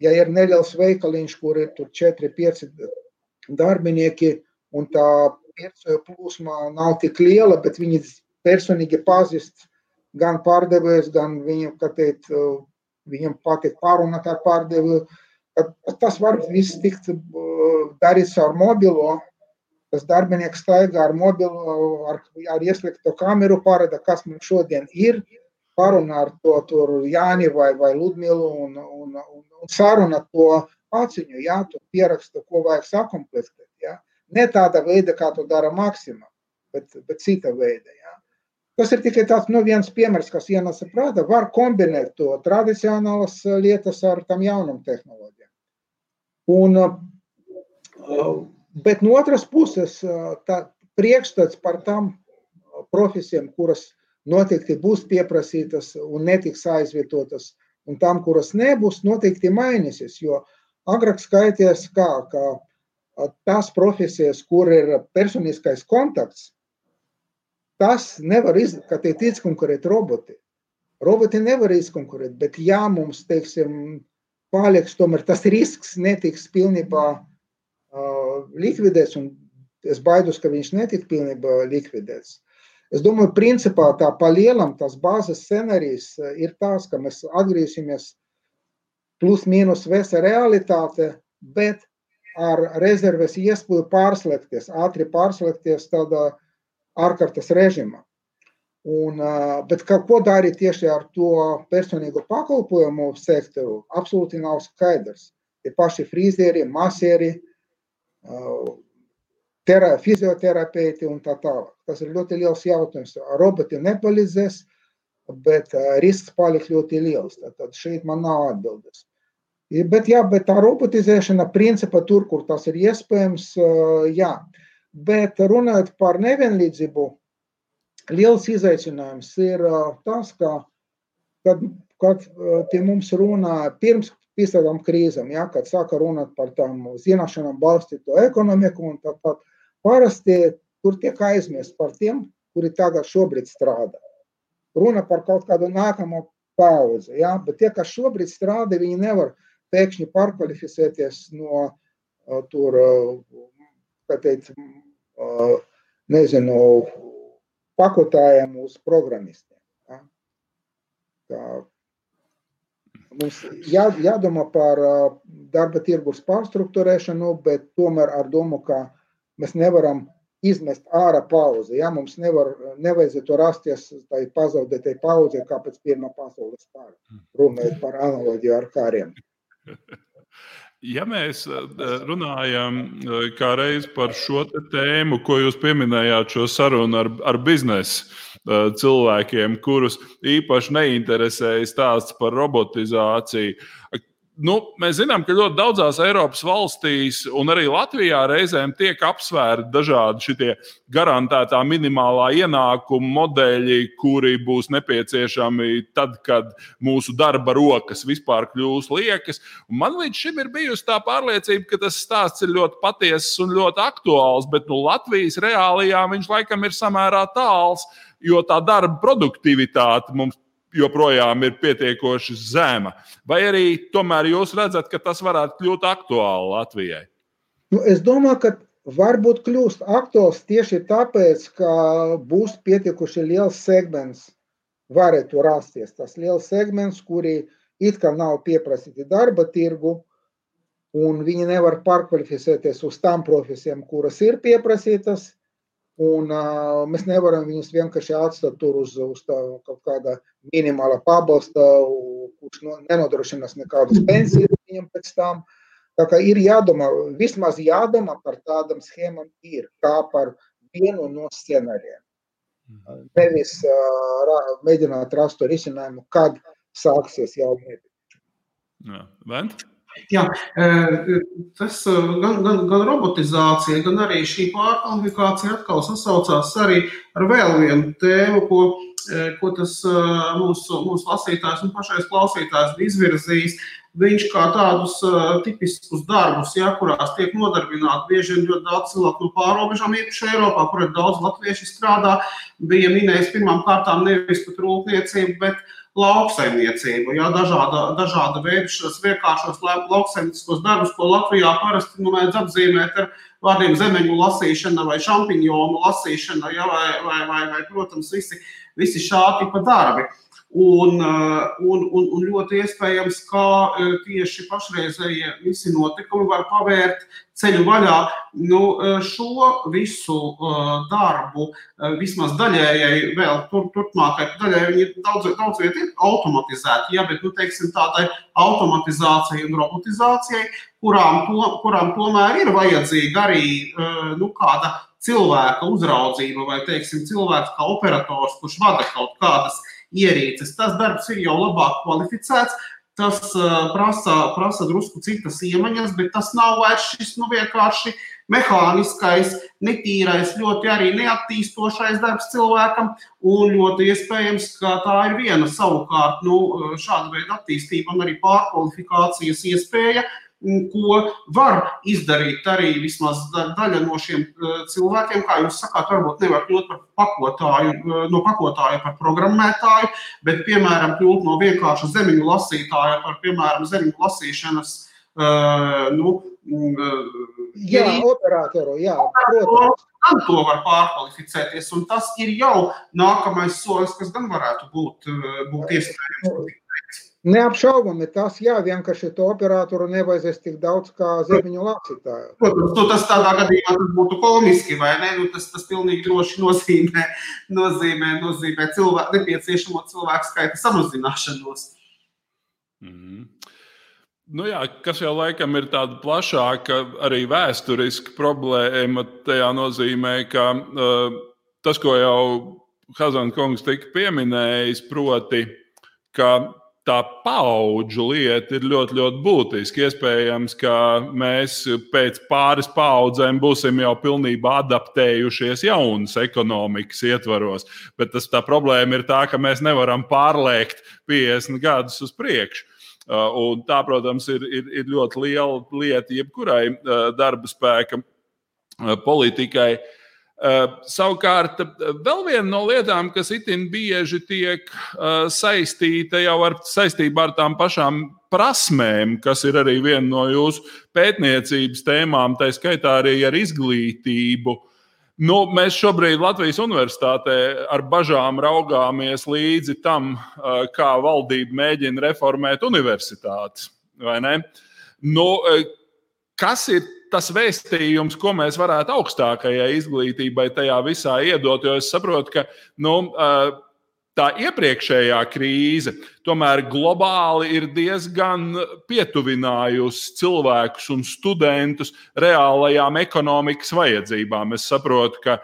ja ir neliels veikaliņš, kur ir tur 4-5 darbinieki un tā pircēju plūsma nav tik liela, bet viņi personīgi pazīst gan pārdevējs, gan viņu, kā teikt, viņam patīk pārunāt ar pārdevēju, Tas var viss tikt darīts ar mobilo. Tas darbinieks staigā ar mobilo, ar, ar ieslēgto kameru, parāda, kas mums šodien ir. Parunā ar to tur Jāni vai, vai Ludmilu un, un, un, un saruna to paciņu, jā, tu pieraksta, ko vajag sakomplektēt. Jā. Ne tāda veida, kā to dara Maksima, bet, bet cita veida. Jā. Tas ir tikai tāds nu, viens piemērs, kas ienāca prātā. Var kombinēt to tradicionālas lietas ar tam jaunam tehnoloģijām. Un, bet no otras puses, tā priekšstats par tām profesijām, kuras noteikti būs pieprasītas un netiks aizvietotas, un tām, kuras nebūs, noteikti mainīsies. Jo agrāk skaities, kā, ka tās profesijas, kur ir personiskais kontakts, tas nevar izdarīt, ka tie tic konkurēt roboti. Roboti nevar izkonkurēt, bet ja mums, teiksim, paliks tomēr tas risks netiks pilnībā uh, likvidēts, un es baidos, ka viņš netiks pilnībā likvidēts. Es domāju, principā tā palielam tas bāzes scenārijs ir tāds, ka mēs atgriezīsimies plus mīnus vesa realitāte, bet ar rezerves iespēju pārslēgties, ātri pārslēgties tādā ārkārtas režīmā. Un, bet ko darīt tieši ar to personīgo pakalpojumu sektoru, absolūti nav skaidrs. Tie paši frizeri, masieri, tera, fizioterapeiti un tā tālāk. Tas ir ļoti liels jautājums. Roboti nepalīdzēs, bet risks paliks ļoti liels. Tad šeit man nav atbildes. Bet, jā, bet tā robotizēšana, principā tur, kur tas ir iespējams, jā. Bet runājot par nevienlīdzību, liels izaicinājums ir tas, ka, kad, kad pie mums runā pirms visām krīzēm, ja, kad sāka runāt par tām zināšanām balstīto ekonomiku, un tā, tā, parasti tur tiek aizmirst par tiem, kuri tagad šobrīd strādā. Runa par kaut kādu nākamo paudzi, ja, bet tie, kas šobrīd strādā, viņi nevar pēkšņi pārkvalificēties no tur, teikt, nezinu, pakotājiem uz programmistiem. Ja? Tā, mums jā, jādomā par darba tirgus pārstruktūrēšanu, bet tomēr ar domu, ka mēs nevaram izmest ārā pauzi. Ja? Mums nevar, nevajadzētu rasties tai pazaudētai pauzē, kā pēc Pirmā pasaules kara, runājot par analoģiju ar kariem. Ja mēs eh, runājam eh, reiz par šo tēmu, ko jūs pieminējāt, šo sarunu ar, ar biznesu eh, cilvēkiem, kurus īpaši neinteresēja stāsts par robotizāciju, Nu, mēs zinām, ka ļoti daudzās Eiropas valstīs, un arī Latvijā, reizēm tiek apsvērti dažādi šie garantētā minimālā ienākuma modeļi, kuri būs nepieciešami tad, kad mūsu darba rokas vispār kļūs liekas. Un man līdz šim ir bijusi tā pārliecība, ka tas stāsts ir ļoti patiess un ļoti aktuāls, bet nu, Latvijas reālijām viņš laikam ir samērā tāls, jo tā darba produktivitāte mums joprojām ir pietiekoši zema. Vai arī tomēr jūs redzat, ka tas varētu kļūt aktuāli Latvijai? Nu, es domāju, ka varbūt kļūst aktuāls tieši tāpēc, ka būs pietiekuši liels segments, varētu rasties tas liels segments, kuri it kā nav pieprasīti darba tirgu, un viņi nevar pārkvalificēties uz tām profesijām, kuras ir pieprasītas. Un, uh, mēs nevaram viņus vienkārši atstāt tur uz, uz tā, kaut kāda minimāla pabalsta, kurš no, nenodrošinās nekādas pensijas viņam pēc tam. Tā kā ir jādomā, vismaz jādomā par tādām schēmām, ir kā par vienu no scenārijiem. Mhm. Nevis uh, mēģināt rast to risinājumu, kad sāksies jau mēģinājums. Vent? Jā, tas gan, gan, gan robotizācija, gan arī šī pārkvalifikācija atkal sasaucās arī ar vēl vienu tēmu, ko, ko tas mūsu, mūsu lasītājs un pašais klausītājs bija izvirzījis. Viņš kā tādus tipiskus darbus, ja, kurās tiek nodarbināti bieži vien ļoti daudz cilvēku no pārobežām, īpaši Eiropā, kur ir daudz latviešu strādā, bija minējis pirmām kārtām nevis pat rūpniecību, bet lauksaimniecību, ja, dažāda, dažāda veida šos vienkāršos lauksaimnieciskos darbus, ko Latvijā parasti nu, mēdz apzīmēt ar vārdiem zemeņu lasīšana vai šampiņonu lasīšana, ja, vai, vai, vai, vai, protams, visi, visi šādi pa darbi. Un, un, un, un ļoti iespējams, ka tieši pašreizējie visi notikumi var pavērt ceļu vaļā. Nu, šo visu darbu, vismaz daļējai, vēl tur, turpmākai daļai, viņi daudz, daudz viet ir automatizēti, ja, bet, nu, teiksim, tādai automatizācijai un robotizācijai, kurām, to, kurām tomēr ir vajadzīga arī nu, kāda cilvēka uzraudzība vai, teiksim, cilvēks kā operators, kurš vada kaut kādas ierīces. Tas darbs ir jau labāk kvalificēts. Tas uh, prasa, prasa drusku citas iemaņas, bet tas nav vairs šis nu, vienkārši mehāniskais, netīrais, ļoti arī neattīstošais darbs cilvēkam. Un ļoti iespējams, ka tā ir viena savukārt nu, šāda veida attīstība un arī pārkvalifikācijas iespēja, ko var izdarīt arī vismaz daļa no šiem eh, cilvēkiem. Kā jūs sakāt, varbūt nevar kļūt par pakotāju, eh, no pakotāja par programmētāju, bet, piemēram, kļūt no vienkārša zemiņu lasītāja par, piemēram, zemiņu lasīšanas. Uh, nu, jā, operatoru, jā, protams. Gan to var pārkvalificēties, un tas ir jau nākamais solis, kas gan varētu būt, būt iespējams. Neapšaubami tas, jā, vienkārši to operatoru nevajadzēs tik daudz kā zemiņu lācītāju. Protams, nu, tas tādā gadījumā tas būtu komiski, vai ne? Nu, tas, tas pilnīgi droši nozīmē, nozīmē, nozīmē cilvē, nepieciešamo cilvēku skaita samazināšanos. Mm -hmm. Nu jā, kas jau laikam ir tāda plašāka, arī vēsturiska problēma. Tajā nozīmē, ka uh, tas, ko jau Hazana kungs tika pieminējis, proti, ka tā paudžu lieta ir ļoti, ļoti būtiska. Iespējams, ka mēs pēc pāris paudzēm būsim jau pilnībā adaptējušies jaunas ekonomikas ietvaros. Bet tas, tā problēma ir tā, ka mēs nevaram pārliekt 50 gadus uz priekšu. Uh, un tā, protams, ir, ir, ir ļoti liela lieta jebkurai uh, darba spēka uh, politikai. Uh, savukārt, vēl viena no lietām, kas itin bieži tiek uh, saistīta jau ar, saistībā ar tām pašām prasmēm, kas ir arī viena no jūsu pētniecības tēmām, tā skaitā arī ar izglītību. Nu, mēs šobrīd Latvijas universitātē ar bažām raugāmies līdzi tam, kā valdība mēģina reformēt universitātes. Nu, kas ir tas vēstījums, ko mēs varētu augstākajai izglītībai tajā visā iedot. Jo es saprotu, ka nu, tā iepriekšējā krīze tomēr globāli ir diezgan pietuvinājusi cilvēkus un studentus reālajām ekonomikas vajadzībām. Es saprotu, ka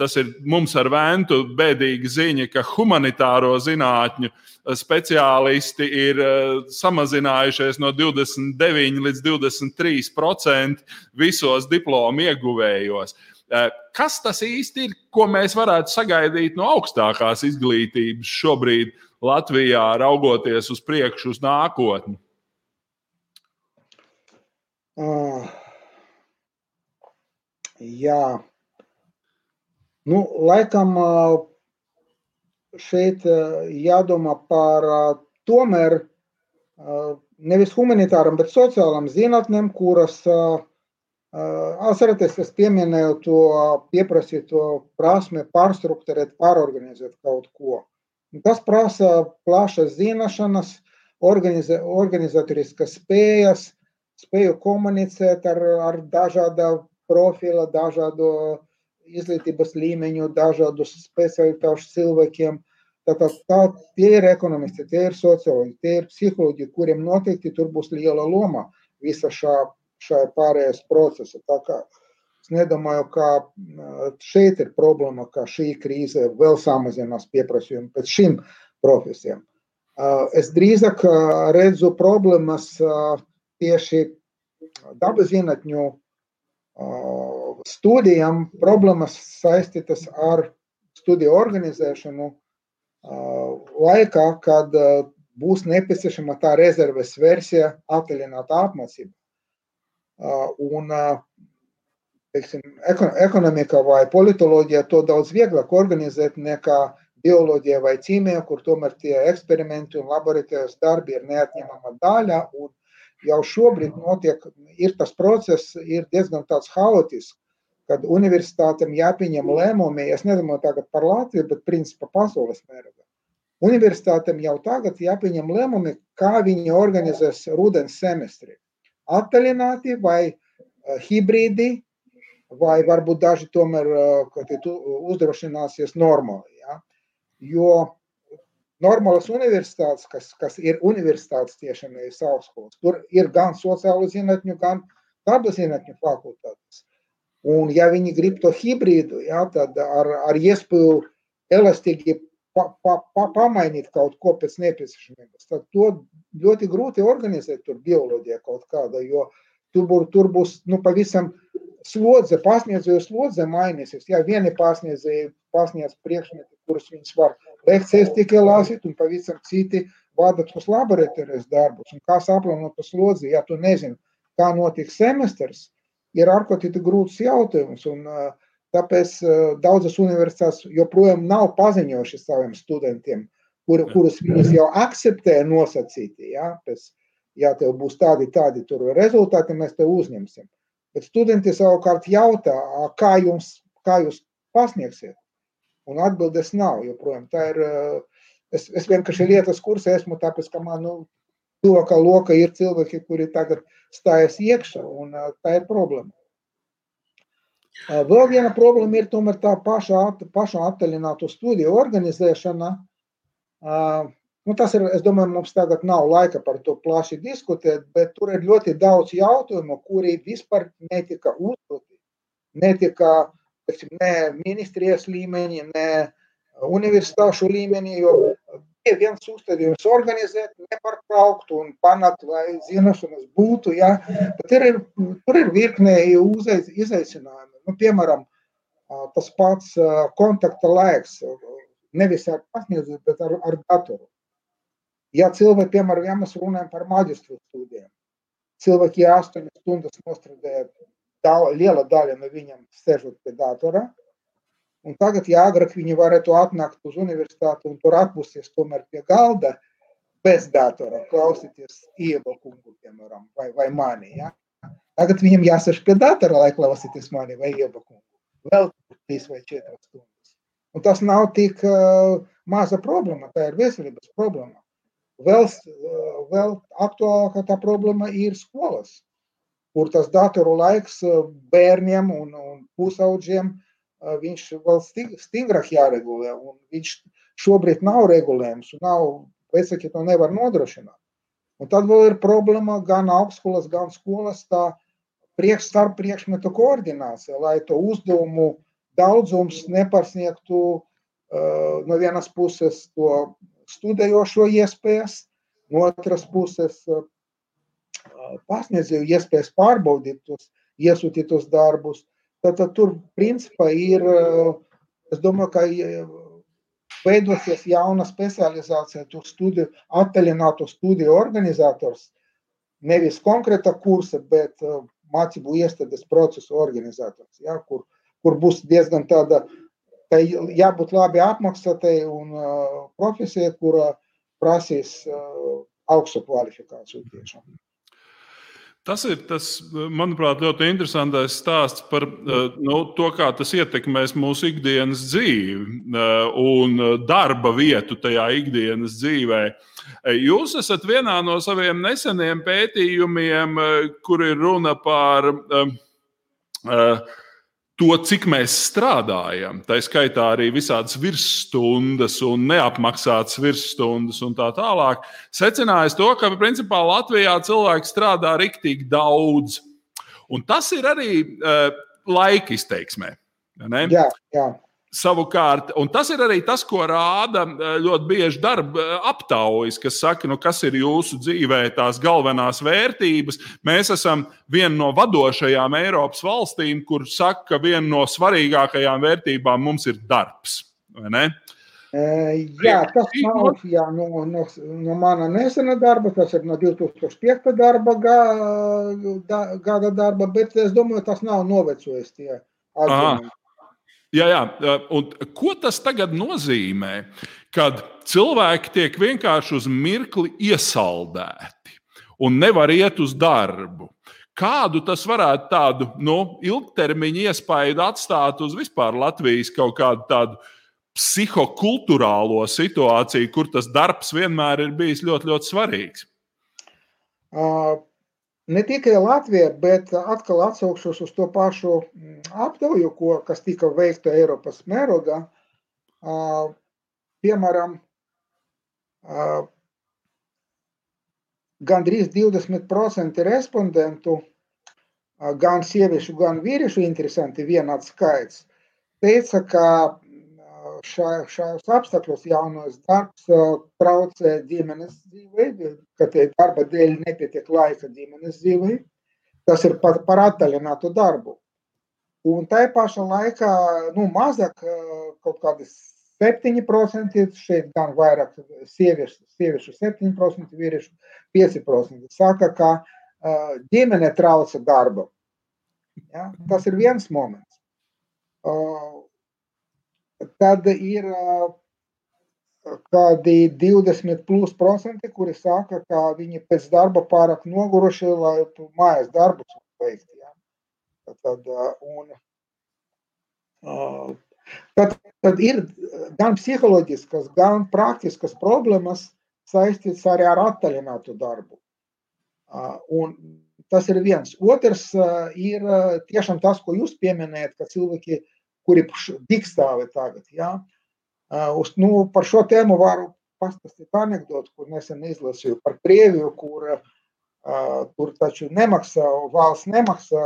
tas ir mums ar vēntu bēdīga ziņa, ka humanitāro zinātņu speciālisti ir uh, samazinājušies no 29 līdz 23 procenti visos diplomu ieguvējos. Uh, kas tas īsti ir, ko mēs varētu sagaidīt no augstākās izglītības šobrīd Latvijā, raugoties uz priekšu, uz nākotni? Uh, jā, nu, laikam uh, šeit jādomā par tomēr nevis humanitāram, bet sociālam zinātnēm, kuras atceraties, es pieminēju to pieprasīto prasmi pārstruktūrēt, pārorganizēt kaut ko. Tas prasa plašas zināšanas, organizē, organizatoriskas spējas, spēju komunicēt ar, ar dažāda profila, dažādu izglītības līmeņu, dažādus specialitāšu cilvēkiem. Tātad tā, tie ir ekonomisti, tie ir sociologi, tie ir psihologi, kuriem noteikti tur būs liela loma visā šā, šajā pārējais procesā. Tā kā es nedomāju, ka šeit ir problēma, ka šī krīze vēl samazinās pieprasījumu pēc šīm profesijām. Es drīzāk redzu problēmas tieši dabas zinātņu studijām, problēmas saistītas ar studiju organizēšanu laikā, kad būs nepieciešama tā rezerves versija, attālināta apmācība. Un, teiksim, ekonomika vai politoloģija to daudz vieglāk organizēt nekā bioloģija vai ķīmija, kur tomēr tie eksperimenti un laboratorijas darbi ir neatņemama daļa. Jau šobrīd notiek, ir tas process, ir diezgan tāds haotisks kad universitātēm jāpieņem lēmumi, es nedomāju tagad par Latviju, bet principā pasaules mērogā. universitātēm jau tagad jāpieņem lēmumi, kā viņi organizēs rudens semestri. Attālināti vai uh, hibrīdi, vai varbūt daži tomēr uh, uzdrošināsies normāli. Ja? Jo normālas universitātes, kas, kas ir universitātes tiešām nevis augstskolas, tur ir gan sociālo zinātņu, gan dabas zinātņu fakultātes. Un, ja viņi grib to hibrīdu, ja, tad ar, ar iespēju elastīgi pa, pa, pa, pamainīt kaut ko pēc nepieciešamības, tad to ļoti grūti organizēt tur bioloģijā kaut kāda, jo tur, būs, tur būs nu, pavisam slodze, pasniedzēju slodze mainīsies. Ja vieni pasniedzēji pasniedz priekšmeti, kurus viņas var lekcijas tikai lasīt, un pavisam citi vada tos laboratorijas darbus. Un kā saplānot to slodzi, ja tu nezini, kā notiks semestrs, ir ārkārtīgi grūts jautājums. Un, tāpēc daudzas universitātes joprojām nav paziņojušas saviem studentiem, kur, kurus viņas jau akceptē nosacīti. Ja, pēc, ja tev būs tādi, tādi rezultāti, mēs te uzņemsim. Bet studenti savukārt jautā, kā jums, kā jūs pasniegsiet? Un atbildes nav joprojām. Tā ir, es, es vienkārši lietas kursā esmu, tāpēc, ka man nu, tuvākā loka ir cilvēki, kuri tagad stājas iekšā, un tā ir problēma. Vēl viena problēma ir tomēr tā paša, paša attālināto studiju organizēšana. Nu, tas ir, es domāju, mums tagad nav laika par to plaši diskutēt, bet tur ir ļoti daudz jautājumu, kuri vispār netika uzdoti. Netika, ne ministrijas līmenī, ne universitāšu līmenī, jo ir viens uzstādījums organizēt, nepārtraukt un panākt, lai zināšanas būtu. Ja? Bet ir, tur ir virkne izaicinājumi. Nu, piemēram, tas pats kontakta laiks, nevis ar pasniedzēju, bet ar, ar datoru. Ja cilvēki, piemēram, ja mēs runājam par maģistru studijām, cilvēki 8 stundas nostrādāja, liela daļa no viņiem sēžot pie datora, Un tagad, ja agrāk viņi varētu atnākt uz universitāti un tur atpūsties tomēr pie galda, bez datora, klausīties ievakungu, piemēram, vai, vai mani. Ja? Tagad viņam jāsēž pie datora, lai klausīties mani vai ievakungu. Vēl 3 vai 4 stundas. Un tas nav tik uh, maza problēma, tā ir veselības problēma. Vēl, uh, vēl aktuālāka tā problēma ir skolas, kur tas datoru laiks bērniem un, un pusaudžiem viņš vēl stingrāk jāregulē. Viņš šobrīd nav regulējums, un nav, vecāki to nevar nodrošināt. Un tad vēl ir problēma gan augstskolas, gan skolas tā priekš, starp priekšmetu koordinācija, lai to uzdevumu daudzums nepārsniegtu uh, no vienas puses to studējošo iespējas, no otras puses uh, pasniedzēju iespējas pārbaudīt tos iesūtītos darbus, Tad, tad tur principā ir, es domāju, ka veidosies jauna specializācija, tur studiju, attālināto studiju organizators, nevis konkrēta kursa, bet mācību iestādes procesu organizators, ja, kur, kur būs diezgan tāda, ka jābūt labi apmaksātai un uh, profesija, kura prasīs uh, augstu kvalifikāciju tiešām. Tas ir, tas, manuprāt, ļoti interesants stāsts par nu, to, kā tas ietekmēs mūsu ikdienas dzīvi un darba vietu tajā ikdienas dzīvē. Jūs esat vienā no saviem neseniem pētījumiem, kur ir runa par uh, to, cik mēs strādājam. Tā skaitā arī visādas virsstundas un neapmaksātas virsstundas un tā tālāk. Secinājis to, ka principā Latvijā cilvēki strādā riktīgi daudz. Un tas ir arī uh, laika izteiksmē. Jā, jā. Savukārt, un tas ir arī tas, ko rāda eh, ļoti bieži darba eh, aptaujas, kas saka, nu, kas ir jūsu dzīvē tās galvenās vērtības. Mēs esam viena no vadošajām Eiropas valstīm, kur saka, ka viena no svarīgākajām vērtībām mums ir darbs. Jā, tas nav jā, no, no, no mana nesena darba, tas ir no 2005. Darba, gada darba, bet es domāju, tas nav novecojis tie atzinumi. Jā, jā. Un ko tas tagad nozīmē? Kad cilvēki tiek vienkārši uz mirkli iesaldēti un nevar iet uz darbu. Kādu tas varētu tādu nu, ilgtermiņa iespaidu atstāt uz vispār Latvijas kaut kādu tādu psihokulturālo situāciju, kur tas darbs vienmēr ir bijis ļoti, ļoti svarīgs? Uh, ne tikai Latvija, bet atkal atsaukšos uz to pašu mm, aptauju, ko, kas tika veikta Eiropas mērogā. Piemēram, gandrīz 20% respondentu, gan sieviešu, gan vīriešu, interesanti vienāds skaits, teica, ka šajos apstākļos jaunos darbs traucē ģimenes dzīvei, ka tie darba dēļ nepietiek laika ģimenes dzīvei. Tas ir par, par attālinātu darbu. Un tā pašā laikā, nu, mazāk kaut kādas 7%, šeit gan vairāk sieviešu, sieviešu 7%, vīriešu 5%. Saka, ka uh, ģimene trauca darbu. Ja? Tas ir viens moments. Uh, tad ir uh, kādi 20 plus procenti, kuri saka, ka viņi pēc darba pārāk noguruši, lai mājas darbus veiktu. Ja? Tad, un, uh, tad, tad ir gan psiholoģiskas, gan praktiskas problēmas saistīts arī ar attālinātu darbu. Un tas ir viens. Otrs ir tiešām tas, ko jūs pieminējat, ka cilvēki, kuri dikstāvi tagad, ja, uz, nu, par šo tēmu varu pastāstīt anekdotu, kur nesen izlasīju par Krieviju, kur uh, tur taču nemaksā, valsts nemaksā,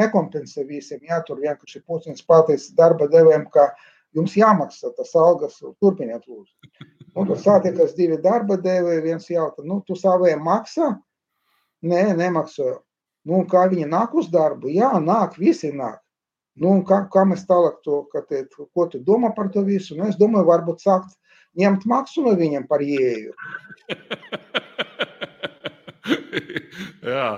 nekompensē visiem, ja, tur vienkārši Putins pateicis darba devējiem, ka jums jāmaksā tas algas, turpiniet lūdzu. Un tur satiekas divi darba devēji, viens jautā, nu, tu saviem maksā? Nē, nemaksāju. Nu, kā viņi nāk uz darbu? Jā, nāk, visi nāk. Nu, kā, kā mēs tālāk to, te, ko tu domā par to visu? Nu, es domāju, varbūt sākt ņemt maksu no viņiem par ieeju. Jā,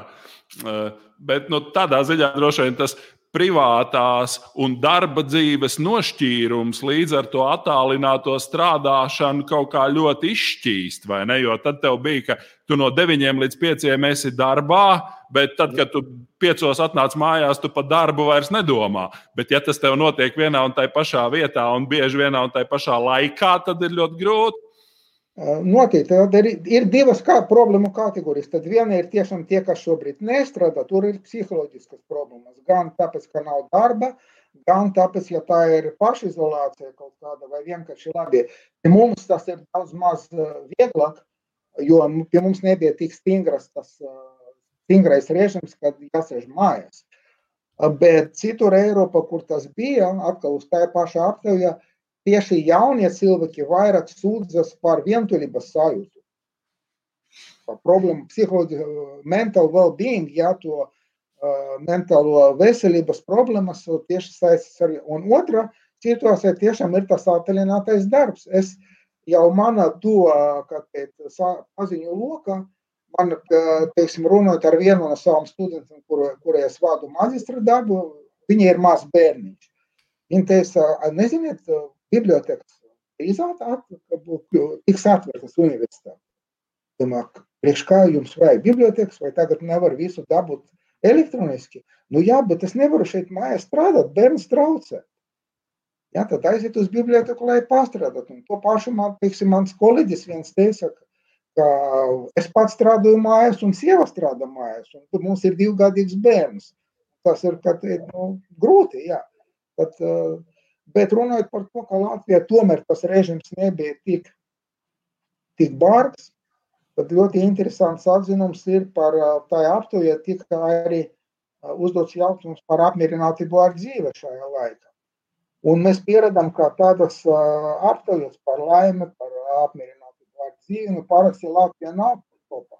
bet nu, tādā ziņā droši vien tas privātās un darba dzīves nošķīrums līdz ar to attālināto strādāšanu kaut kā ļoti izšķīst, vai ne? Jo tad tev bija, ka tu no 9 līdz 5 esi darbā, bet tad, kad tu 5 atnāc mājās, tu par darbu vairs nedomā. Bet, ja tas tev notiek vienā un tajā pašā vietā un bieži vienā un tajā pašā laikā, tad ir ļoti grūti. Noteikti. Tad ir, ir divas kā, problēmu kategorijas. Tad viena ir tiešām tie, kas šobrīd nestrādā. Tur ir psiholoģiskas problēmas. Gan tāpēc, ka nav darba, gan tāpēc, ja tā ir pašizolācija kaut kāda vai vienkārši labi. Pie mums tas ir daudz maz vieglāk, jo pie mums nebija tik stingras tas stingrais režims, kad jāsēž mājās. Bet citur Eiropā, kur tas bija, atkal uz tā paša aptaujā, tieši jaunie cilvēki vairāk sūdzas par vientulības sajūtu. Par problēmu psiholoģiju, mental well-being, ja to uh, mentālo veselības problēmas tieši saistīts ar, un otra situācija tiešām ir tas attālinātais darbs. Es jau mana to, kā teikt, paziņu lokā, man, teiksim, runājot ar vienu no savām studentiem, kur, kurai es vādu maģistra darbu, viņa ir maz bērniņš. Viņa teica, neziniet, bibliotekas drīz tiks atvērtas universitātē. Domāju, priekš kā jums vajag bibliotekas, vai tagad nevar visu dabūt elektroniski? Nu jā, bet es nevaru šeit mājās strādāt, bērns traucē. Jā, tad aiziet uz biblioteku, lai pastrādātu. Un to pašu man, teiksim, mans kolēģis viens teica, ka es pats strādāju mājās un sieva strādā mājās, un tur mums ir divgadīgs bērns. Tas ir, kad, nu, grūti, jā. Tad, uh, Bet runājot par to, ka Latvijā tomēr tas režims nebija tik, tik bargs, tad ļoti interesants atzinums ir par tā aptujē tika arī uzdots jautājums par apmierinātību ar dzīvi šajā laikā. Un mēs pieredzam, ka tādas aptaujas par laimi, par apmierinātību ar dzīvi, nu parasti Latvijā nav topā.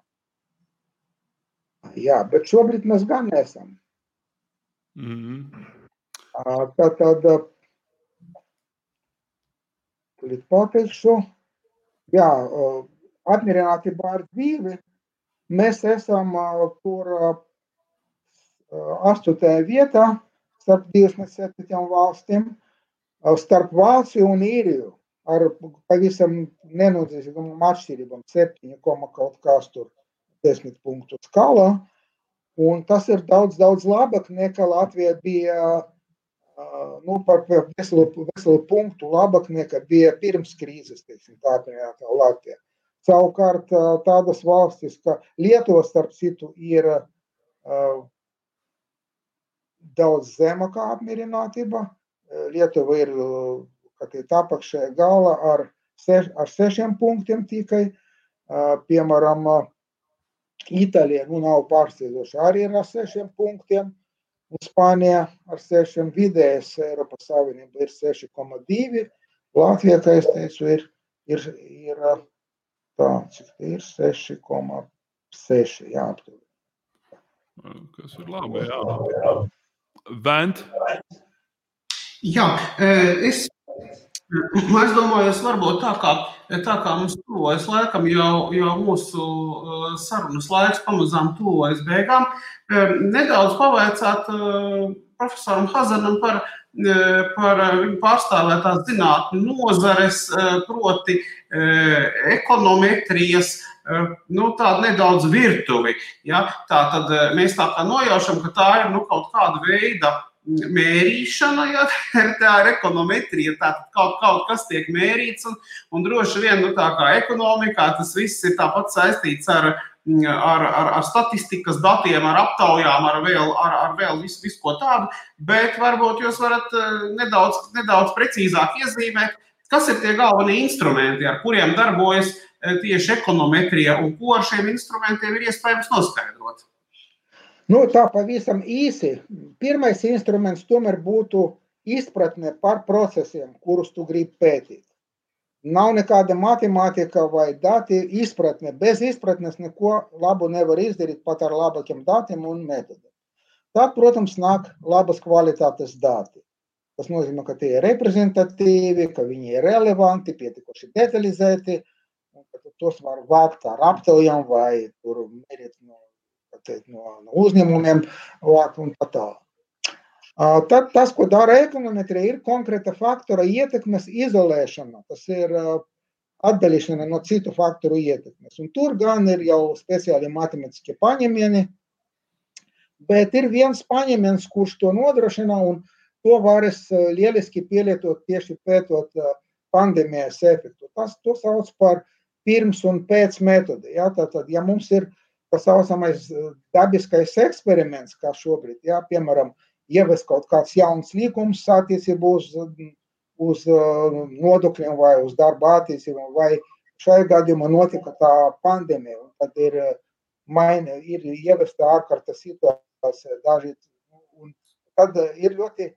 Jā, bet šobrīd mēs gan esam. Mm -hmm. Tad, tad Pateikšu. Jā, apmierinātībā ar dzīvi mēs esam tur astotajā vietā starp 27 valstīm, starp Vāciju un Īriju ar pavisam nenozīmīgām atšķirībām, 7, kaut kas tur 10 punktu skalā. Un tas ir daudz, daudz labāk nekā Latvija bija nu, par veselu, veselu punktu labāk nekā bija pirms krīzes, teiksim, tā kā Latvija. Savukārt tādas valstis, kā Lietuva, starp citu, ir uh, daudz zemākā apmierinātība. Lietuva ir apakšējā gala ar, seš, ar sešiem punktiem tikai. Uh, piemēram, Itālija nu, nav pārsteidzoša arī ar sešiem punktiem. Un Spānija ar 6 vidējais Eiropas Savienība ir 6,2. Latvija, kā es teicu, ir, ir, ir tā, cik ir 6,6. Jā, Kas ir labi, jā. Vent. Jā, es Es domāju, es varbūt tā kā, tā kā mums tuvojas laikam jau, jau mūsu uh, sarunas laiks pamazām tuvojas beigām, um, nedaudz pavaicāt uh, profesoram Hazanam par, uh, par viņu pārstāvētās zinātņu nozares, proti ekonometrijas, nu, tādu nedaudz virtuvi. Ja? Tā tad mēs tā kā nojaušam, ka tā ir nu, kaut kāda veida mērīšana, ja tā ir ekonometrija, tad kaut, kaut kas tiek mērīts. Un, un droši vien, nu, tā kā ekonomikā, tas viss ir tāpat saistīts ar, ar, ar, ar statistikas datiem, ar aptaujām, ar vēl, ar, ar vēl visu, visu ko tādu. Bet varbūt jūs varat eh, nedaudz, nedaudz precīzāk iezīmēt, kas ir tie galvenie instrumenti, ar kuriem darbojas eh, tieši ekonometrija un ko ar šiem instrumentiem ir iespējams noskaidrot. Nu, tā pavisam īsi. Pirmais instruments tomēr būtu izpratne par procesiem, kurus tu gribi pētīt. Nav nekāda matemātika vai dati izpratne. Bez izpratnes neko labu nevar izdarīt pat ar labākiem datiem un metodiem. Tad, protams, nāk labas kvalitātes dati. Tas nozīmē, ka tie ir reprezentatīvi, ka viņi ir relevanti, pietiekoši detalizēti, un ka tos var vākt ar aptaujām vai mērīt no teikt, no, no uzņēmumiem un tā tālāk. Tad tas, ko dara ekonometrija, ir konkrēta faktora ietekmes izolēšana. Tas ir atdalīšana no citu faktoru ietekmes. Un tur gan ir jau speciāli matemātiskie paņēmieni, bet ir viens paņēmiens, kurš to nodrošina, un to varas lieliski pielietot tieši pētot pandēmijas efektu. Tas to sauc par pirms un pēc metodi. Ja? Tātad, ja mums ir tā saucamais eh, dabiskais eksperiments, kā šobrīd, jā, piemēram, ievest kaut kāds jauns līgums attiecībā uz, uz eh, nodokļiem vai uz darba attiecībām, vai šajā gadījumā notika tā pandēmija, un tad ir, eh, maini, ir ievesta ārkārtas situācija daži, un tad ir ļoti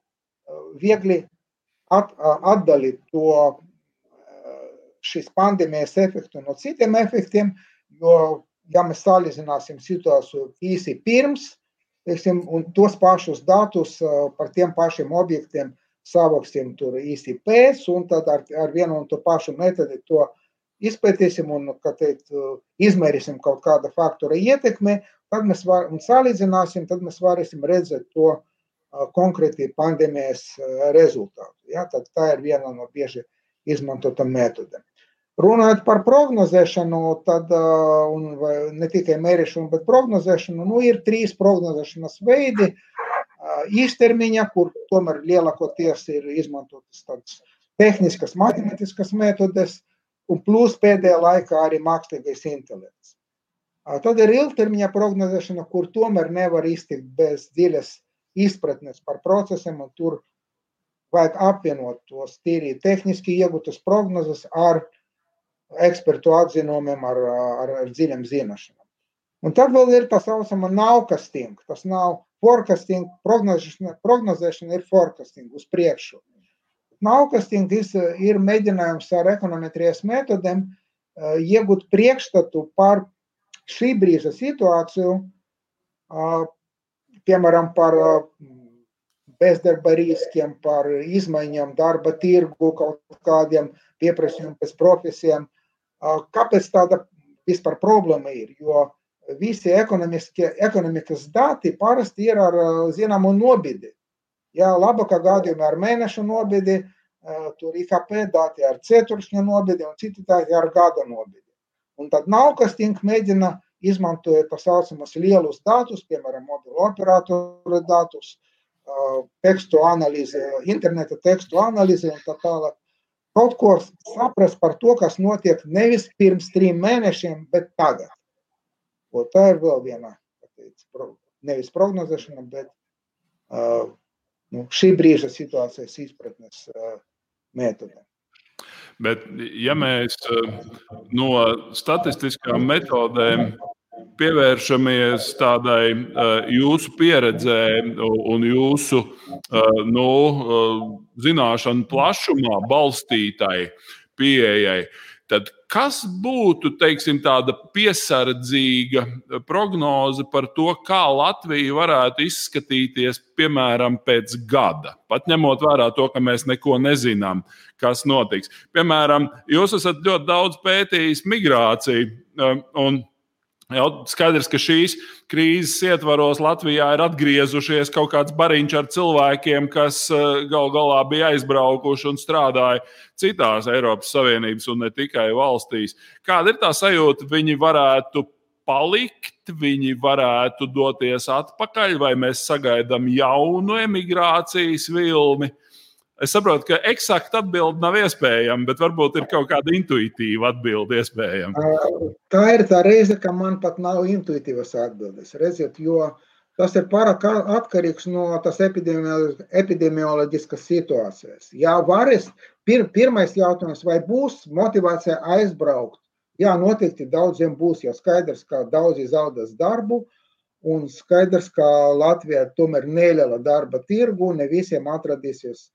viegli at, atdalīt to šīs pandēmijas efektu no citiem efektiem, jo ja mēs salīdzināsim situāciju īsi pirms, teiksim, un tos pašus datus par tiem pašiem objektiem savāksim tur īsi pēc, un tad ar, ar vienu un to pašu metodi to izpētīsim un, kā teikt, izmērīsim kaut kāda faktora ietekmi, tad mēs var, un salīdzināsim, tad mēs varēsim redzēt to konkrēti pandēmijas rezultātu. Ja? Tad tā ir viena no bieži izmantotām metodēm. Runājot par prognozēšanu, tad ne tikai mērīšanu, bet prognozēšanu, nu, ir trīs prognozēšanas veidi. Īstermiņa, kur tomēr lielākoties ir izmantotas tādas tehniskas, matemātiskas metodes, un plus pēdējā laikā arī mākslīgais intelekts. Tad ir ilgtermiņa prognozēšana, kur tomēr nevar iztikt bez dziļas izpratnes par procesiem, un tur vajag apvienot tos tīri tehniski iegūtas prognozes ar uh, ekspertu atzinumiem, ar, ar, ar dziļām zināšanām. Un tad vēl ir tā saucama nowcasting. Tas nav forecasting, prognozēšana, prognozēšana ir forecasting uz priekšu. Nowcasting ir mēģinājums ar ekonometrijas metodēm iegūt priekšstatu par šī brīža situāciju, piemēram, par bezdarba riskiem, par izmaiņām darba tirgu, kaut kādiem pieprasījumiem pēc profesijām, Kāpēc tāda vispār problēma ir? Jo visi ekonomikas dati parasti ir ar zināmu nobidi. Jā, labākā gadījumā ar mēneša nobidi, tur IKP dati ar ceturkšņa nobidi un citi dati ar gada nobidi. Un tad nav kas tink mēģina izmantojot tā saucamus lielus datus, piemēram, mobilo operatoru datus, tekstu analīze, interneta tekstu analīze un tā tālāk. Kaut ko saprast par to, kas notiek nevis pirms trim mēnešiem, bet tagad. O, tā ir vēl viena, nevis prognozēšana, bet uh, nu, šī brīža situācijas izpratnes uh, metode. Bet, ja mēs no statistiskām metodēm pievēršamies tādai uh, jūsu pieredzē un jūsu uh, nu, uh, zināšanu plašumā balstītai pieejai. Tad kas būtu teiksim, tāda piesardzīga prognoze par to, kā Latvija varētu izskatīties piemēram pēc gada? Pat ņemot vērā to, ka mēs neko nezinām, kas notiks. Piemēram, jūs esat ļoti daudz pētījis migrāciju. Un Jau skaidrs, ka šīs krīzes ietvaros Latvijā ir atgriezušies kaut kāds bariņš ar cilvēkiem, kas eh, gal galā bija aizbraukuši un strādāja citās Eiropas Savienības un ne tikai valstīs. Kāda ir tā sajūta? Viņi varētu palikt, viņi varētu doties atpakaļ, vai mēs sagaidām jaunu emigrācijas vilni? Es saprotu, ka eksakta atbilde nav iespējama, bet varbūt ir kaut kāda intuitīva atbilde iespējama. Tā ir tā reize, ka man pat nav intuitīvas atbildes. Redziet, jo tas ir pārāk atkarīgs no tās epidemioloģiskas situācijas. Jā, varis, pir, pirmais jautājums, vai būs motivācija aizbraukt? Jā, noteikti daudziem būs, jo skaidrs, ka daudzi zaudēs darbu, un skaidrs, ka Latvijā tomēr neliela darba tirgu, ne visiem atradīsies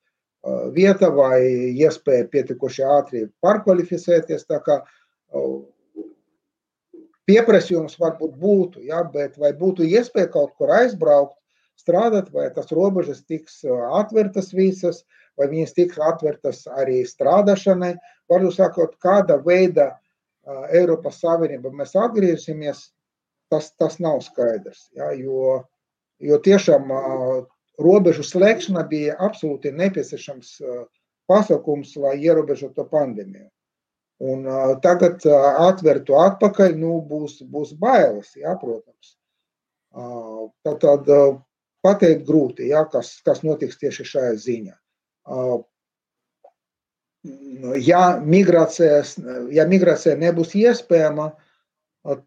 vieta vai iespēja pietiekoši ātri pārkvalificēties. Pieprasījums varbūt būtu, ja, bet vai būtu iespēja kaut kur aizbraukt, strādāt, vai tas robežas tiks atvērtas visas, vai viņas tiks atvērtas arī strādāšanai. Varu sakot, kāda veida Eiropas Savienība mēs atgriezīsimies, tas, tas nav skaidrs. Ja, jo, jo tiešām robežu slēgšana bija absolūti nepieciešams pasākums, lai ierobežotu pandēmiju. Un, uh, tagad uh, atvertu atpakaļ, nu, būs, būs bailes, jā, protams. Uh, tad, tad uh, pateikt grūti, jā, kas, kas notiks tieši šajā ziņā. Uh, ja, migrācijas, ja migrācija nebūs iespējama,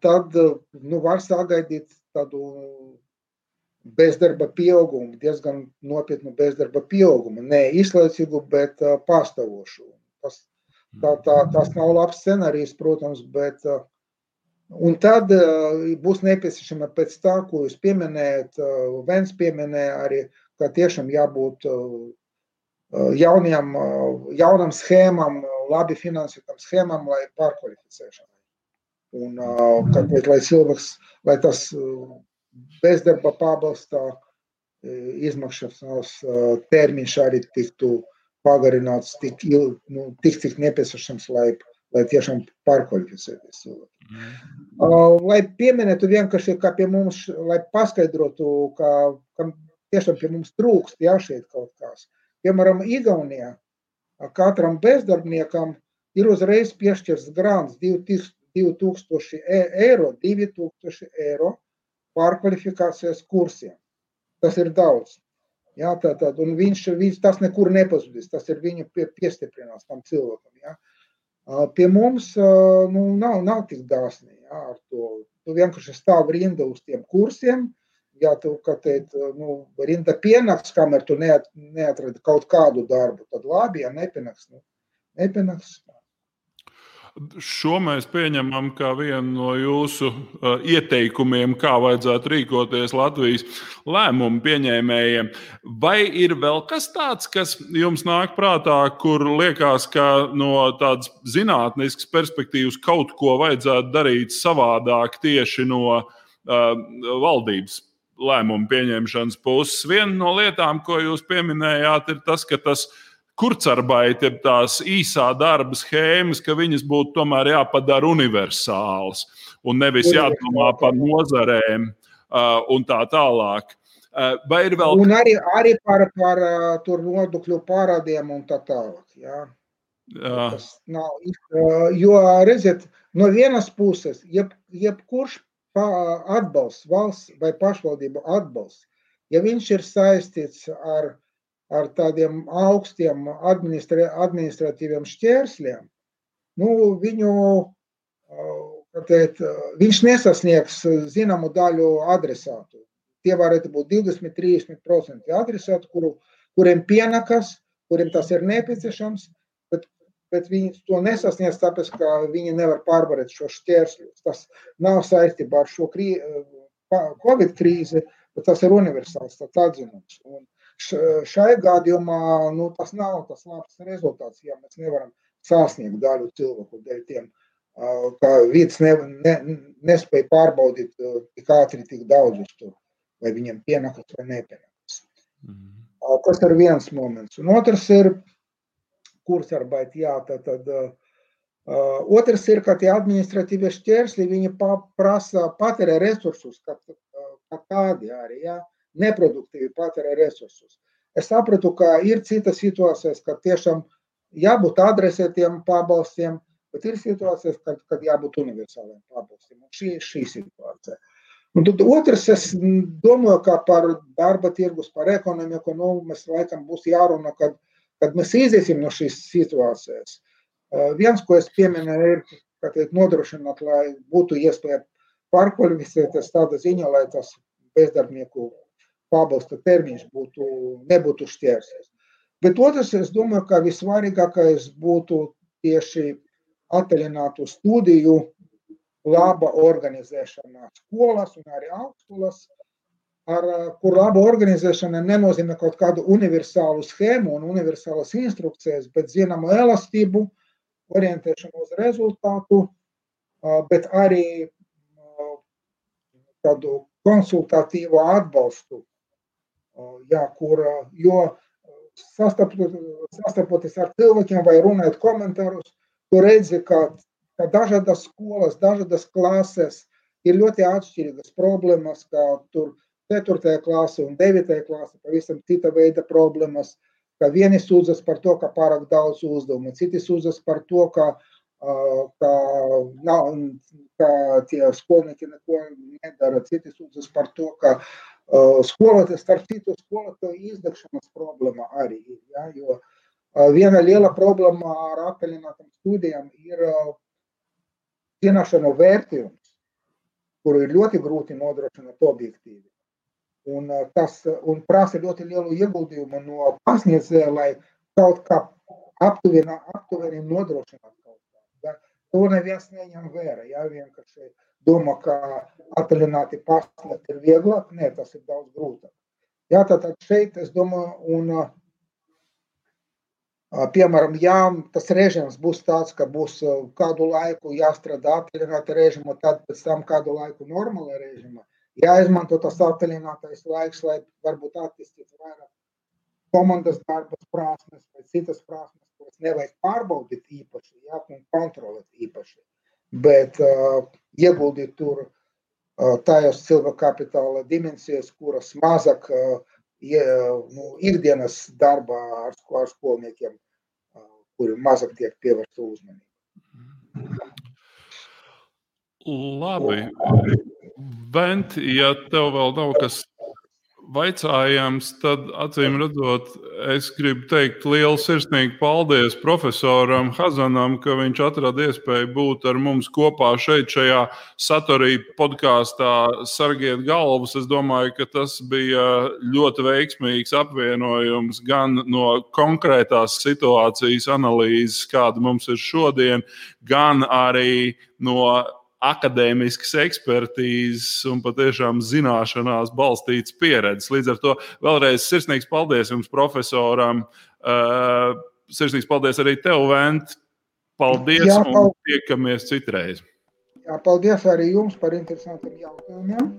tad nu, var sagaidīt tādu bezdarba pieaugumu, diezgan nopietnu bezdarba pieaugumu. Ne izlaicīgu, bet uh, pastāvošu. Tas, tā, tā, tas nav labs scenārijs, protams, bet uh, un tad uh, būs nepieciešama pēc tā, ko jūs pieminējat, uh, Vens pieminēja arī, ka tiešām jābūt uh, jauniem, uh, jaunam schēmam, labi finansētam schēmam, lai pārkvalificēšanai. Un, uh, kāpēc, lai cilvēks, lai tas uh, bezdarba pabalstā e, izmaksāšanas e, termiņš arī tiktu pagarināts tik, il, nu, tik cik nepieciešams, lai, lai tiešām pārkvalificēties cilvēki. Mm. Lai pieminētu vienkārši, kā pie mums, lai paskaidrotu, ka, ka tiešām pie mums trūkst, jā, šeit kaut kas. Piemēram, Igaunijā katram bezdarbniekam ir uzreiz piešķirts grants 2000 eiro, 2000 eiro pārkvalifikācijas kursiem. Tas ir daudz. Jā, tā, tā, un viņš, viņš tas nekur nepazudīs. Tas ir viņu pie, piestiprinās tam cilvēkam. Jā. Pie mums nu, nav, nav tik dāsni jā, ar to. Tu vienkārši stāv rinda uz tiem kursiem. Ja tu teikt, nu, rinda pienāks, kamēr tu neat, neatradi kaut kādu darbu, tad labi, ja nepienāks, nu, nepienāks. Šo mēs pieņemam kā vienu no jūsu uh, ieteikumiem, kā vajadzētu rīkoties Latvijas lēmumu pieņēmējiem. Vai ir vēl kas tāds, kas jums nāk prātā, kur liekas, ka no tādas zinātniskas perspektīvas kaut ko vajadzētu darīt savādāk tieši no uh, valdības lēmumu pieņemšanas puses? Viena no lietām, ko jūs pieminējāt, ir tas, ka tas ir kurcarbait, jeb tās īsā darba schēmas, ka viņas būtu tomēr jāpadara universālas un nevis jādomā par nozarēm uh, un tā tālāk. Uh, vai ir vēl? Un arī, arī par, par uh, nodokļu parādiem un tā tālāk. Jā. Jā. Tas nav, jo, redziet, no vienas puses, jeb, jebkurš atbalsts, valsts vai pašvaldību atbalsts, Ja viņš ir saistīts ar, ar tādiem augstiem administra, administratīviem šķērsliem, nu, viņu, teikt, viņš nesasniegs zināmu daļu adresātu. Tie varētu būt 20-30% adresātu, kuru, kuriem pienakas, kuriem tas ir nepieciešams, bet, bet viņi to nesasniedz, tāpēc, ka viņi nevar pārvarēt šo šķērsļus. Tas nav saistībā ar šo krī, Covid krīzi, bet tas ir universāls atzinums. Un šai gadījumā nu, tas nav tas labs rezultāts, ja mēs nevaram sasniegt daļu cilvēku dēļ tiem, ka vids ne, ne, nespēja pārbaudīt tik ātri, tik daudzus tur, vai viņiem pienakas vai nepienakas. Mm. Tas ir viens moments. Un otrs ir kursarbeit, jā, tad, tad uh, otrs ir, ka tie administratīvie šķērsli, prasa patērē resursus, kā, kā tādi arī, jā, neproduktīvi patērē resursus. Es sapratu, ka ir citas situācijas, kad tiešām jābūt adresētiem pabalstiem, bet ir situācijas, kad, kad jābūt universāliem pabalstiem. Un šī ir šī situācija. Un tad otrs, es domāju, ka par darba tirgus, par ekonomiku, nu, mēs laikam būs jārunā, kad, kad mēs iziesim no šīs situācijas. Uh, viens, ko es pieminēju, ir, ka teikt, nodrošināt, lai būtu iespēja pārkvalificēties tāda ziņa, lai tas bezdarbnieku pabalsta termiņš būtu, nebūtu šķērsies. Bet otrs, es domāju, ka visvarīgākais būtu tieši atvaļinātu studiju laba organizēšana skolas un arī augstskolas, ar, kur laba organizēšana nenozīmē kaut kādu universālu schēmu un universālas instrukcijas, bet zināmu elastību, orientēšanu uz rezultātu, bet arī tādu konsultatīvu atbalstu, jā, kur, jo sastapoties ar cilvēkiem vai runājot komentārus, tu redzi, ka ka dažādas skolas, dažādas klases ir ļoti atšķirīgas problēmas, kā tur 4. klase un 9. klase, pavisam cita veida problēmas, ka vieni sūdzas par to, ka pārāk daudz uzdevumu, citi sūdzas par to, ka, ka, nav, ka tie skolnieki neko nedara, citi sūdzas par to, ka skolotājs, starp citu, skolotāju izdegšanas problēma arī ir, ja, jo viena liela problēma ar attālinātām studijām ir zināšanu vērtījums, kuru ir ļoti grūti nodrošināt objektīvi. Un tas un prasa ļoti lielu ieguldījumu no pasniedzēja, lai kaut kā aptuveni, aptuveni nodrošinātu kaut kā. Ja? To neviens neņem vērā. Ja? Vienkārši domā, ka attālināti pasniegt ir vieglāk. Nē, tas ir daudz grūtāk. Jā, tātad šeit es domāju, un Piemēram, ja tas režīms būs tāds, ka būs kādu laiku jāstrādā attālināta režīma, tad pēc tam kādu laiku normāla režīma, jāizmanto tas attālinātais laiks, lai varbūt attīstītu vairāk komandas darbas prasmes vai citas prasmes, kuras nevajag pārbaudīt īpaši, jā, un kontrolēt īpaši, bet uh, ieguldīt tur uh, tajos cilvēku kapitāla dimensijas, kuras mazāk uh, nu, ikdienas darbā ar, ar skolniekiem, kuri mazāk tiek pievērsta uzmanība. Labi. Bent, ja tev vēl nav kas vaicājams, tad acīm redzot, es gribu teikt lielu sirsnīgu paldies profesoram Hazanam, ka viņš atrada iespēju būt ar mums kopā šeit, šajā saturī podkāstā Sargiet galvas. Es domāju, ka tas bija ļoti veiksmīgs apvienojums gan no konkrētās situācijas analīzes, kāda mums ir šodien, gan arī no akadēmiskas ekspertīzes un patiešām zināšanās balstīts pieredzes. Līdz ar to vēlreiz sirsnīgs paldies jums, profesoram. Uh, sirsnīgs paldies arī tev, Vent. Paldies Jā, paldies. un tiekamies citreiz. Jā, paldies arī jums par interesantiem jautājumiem.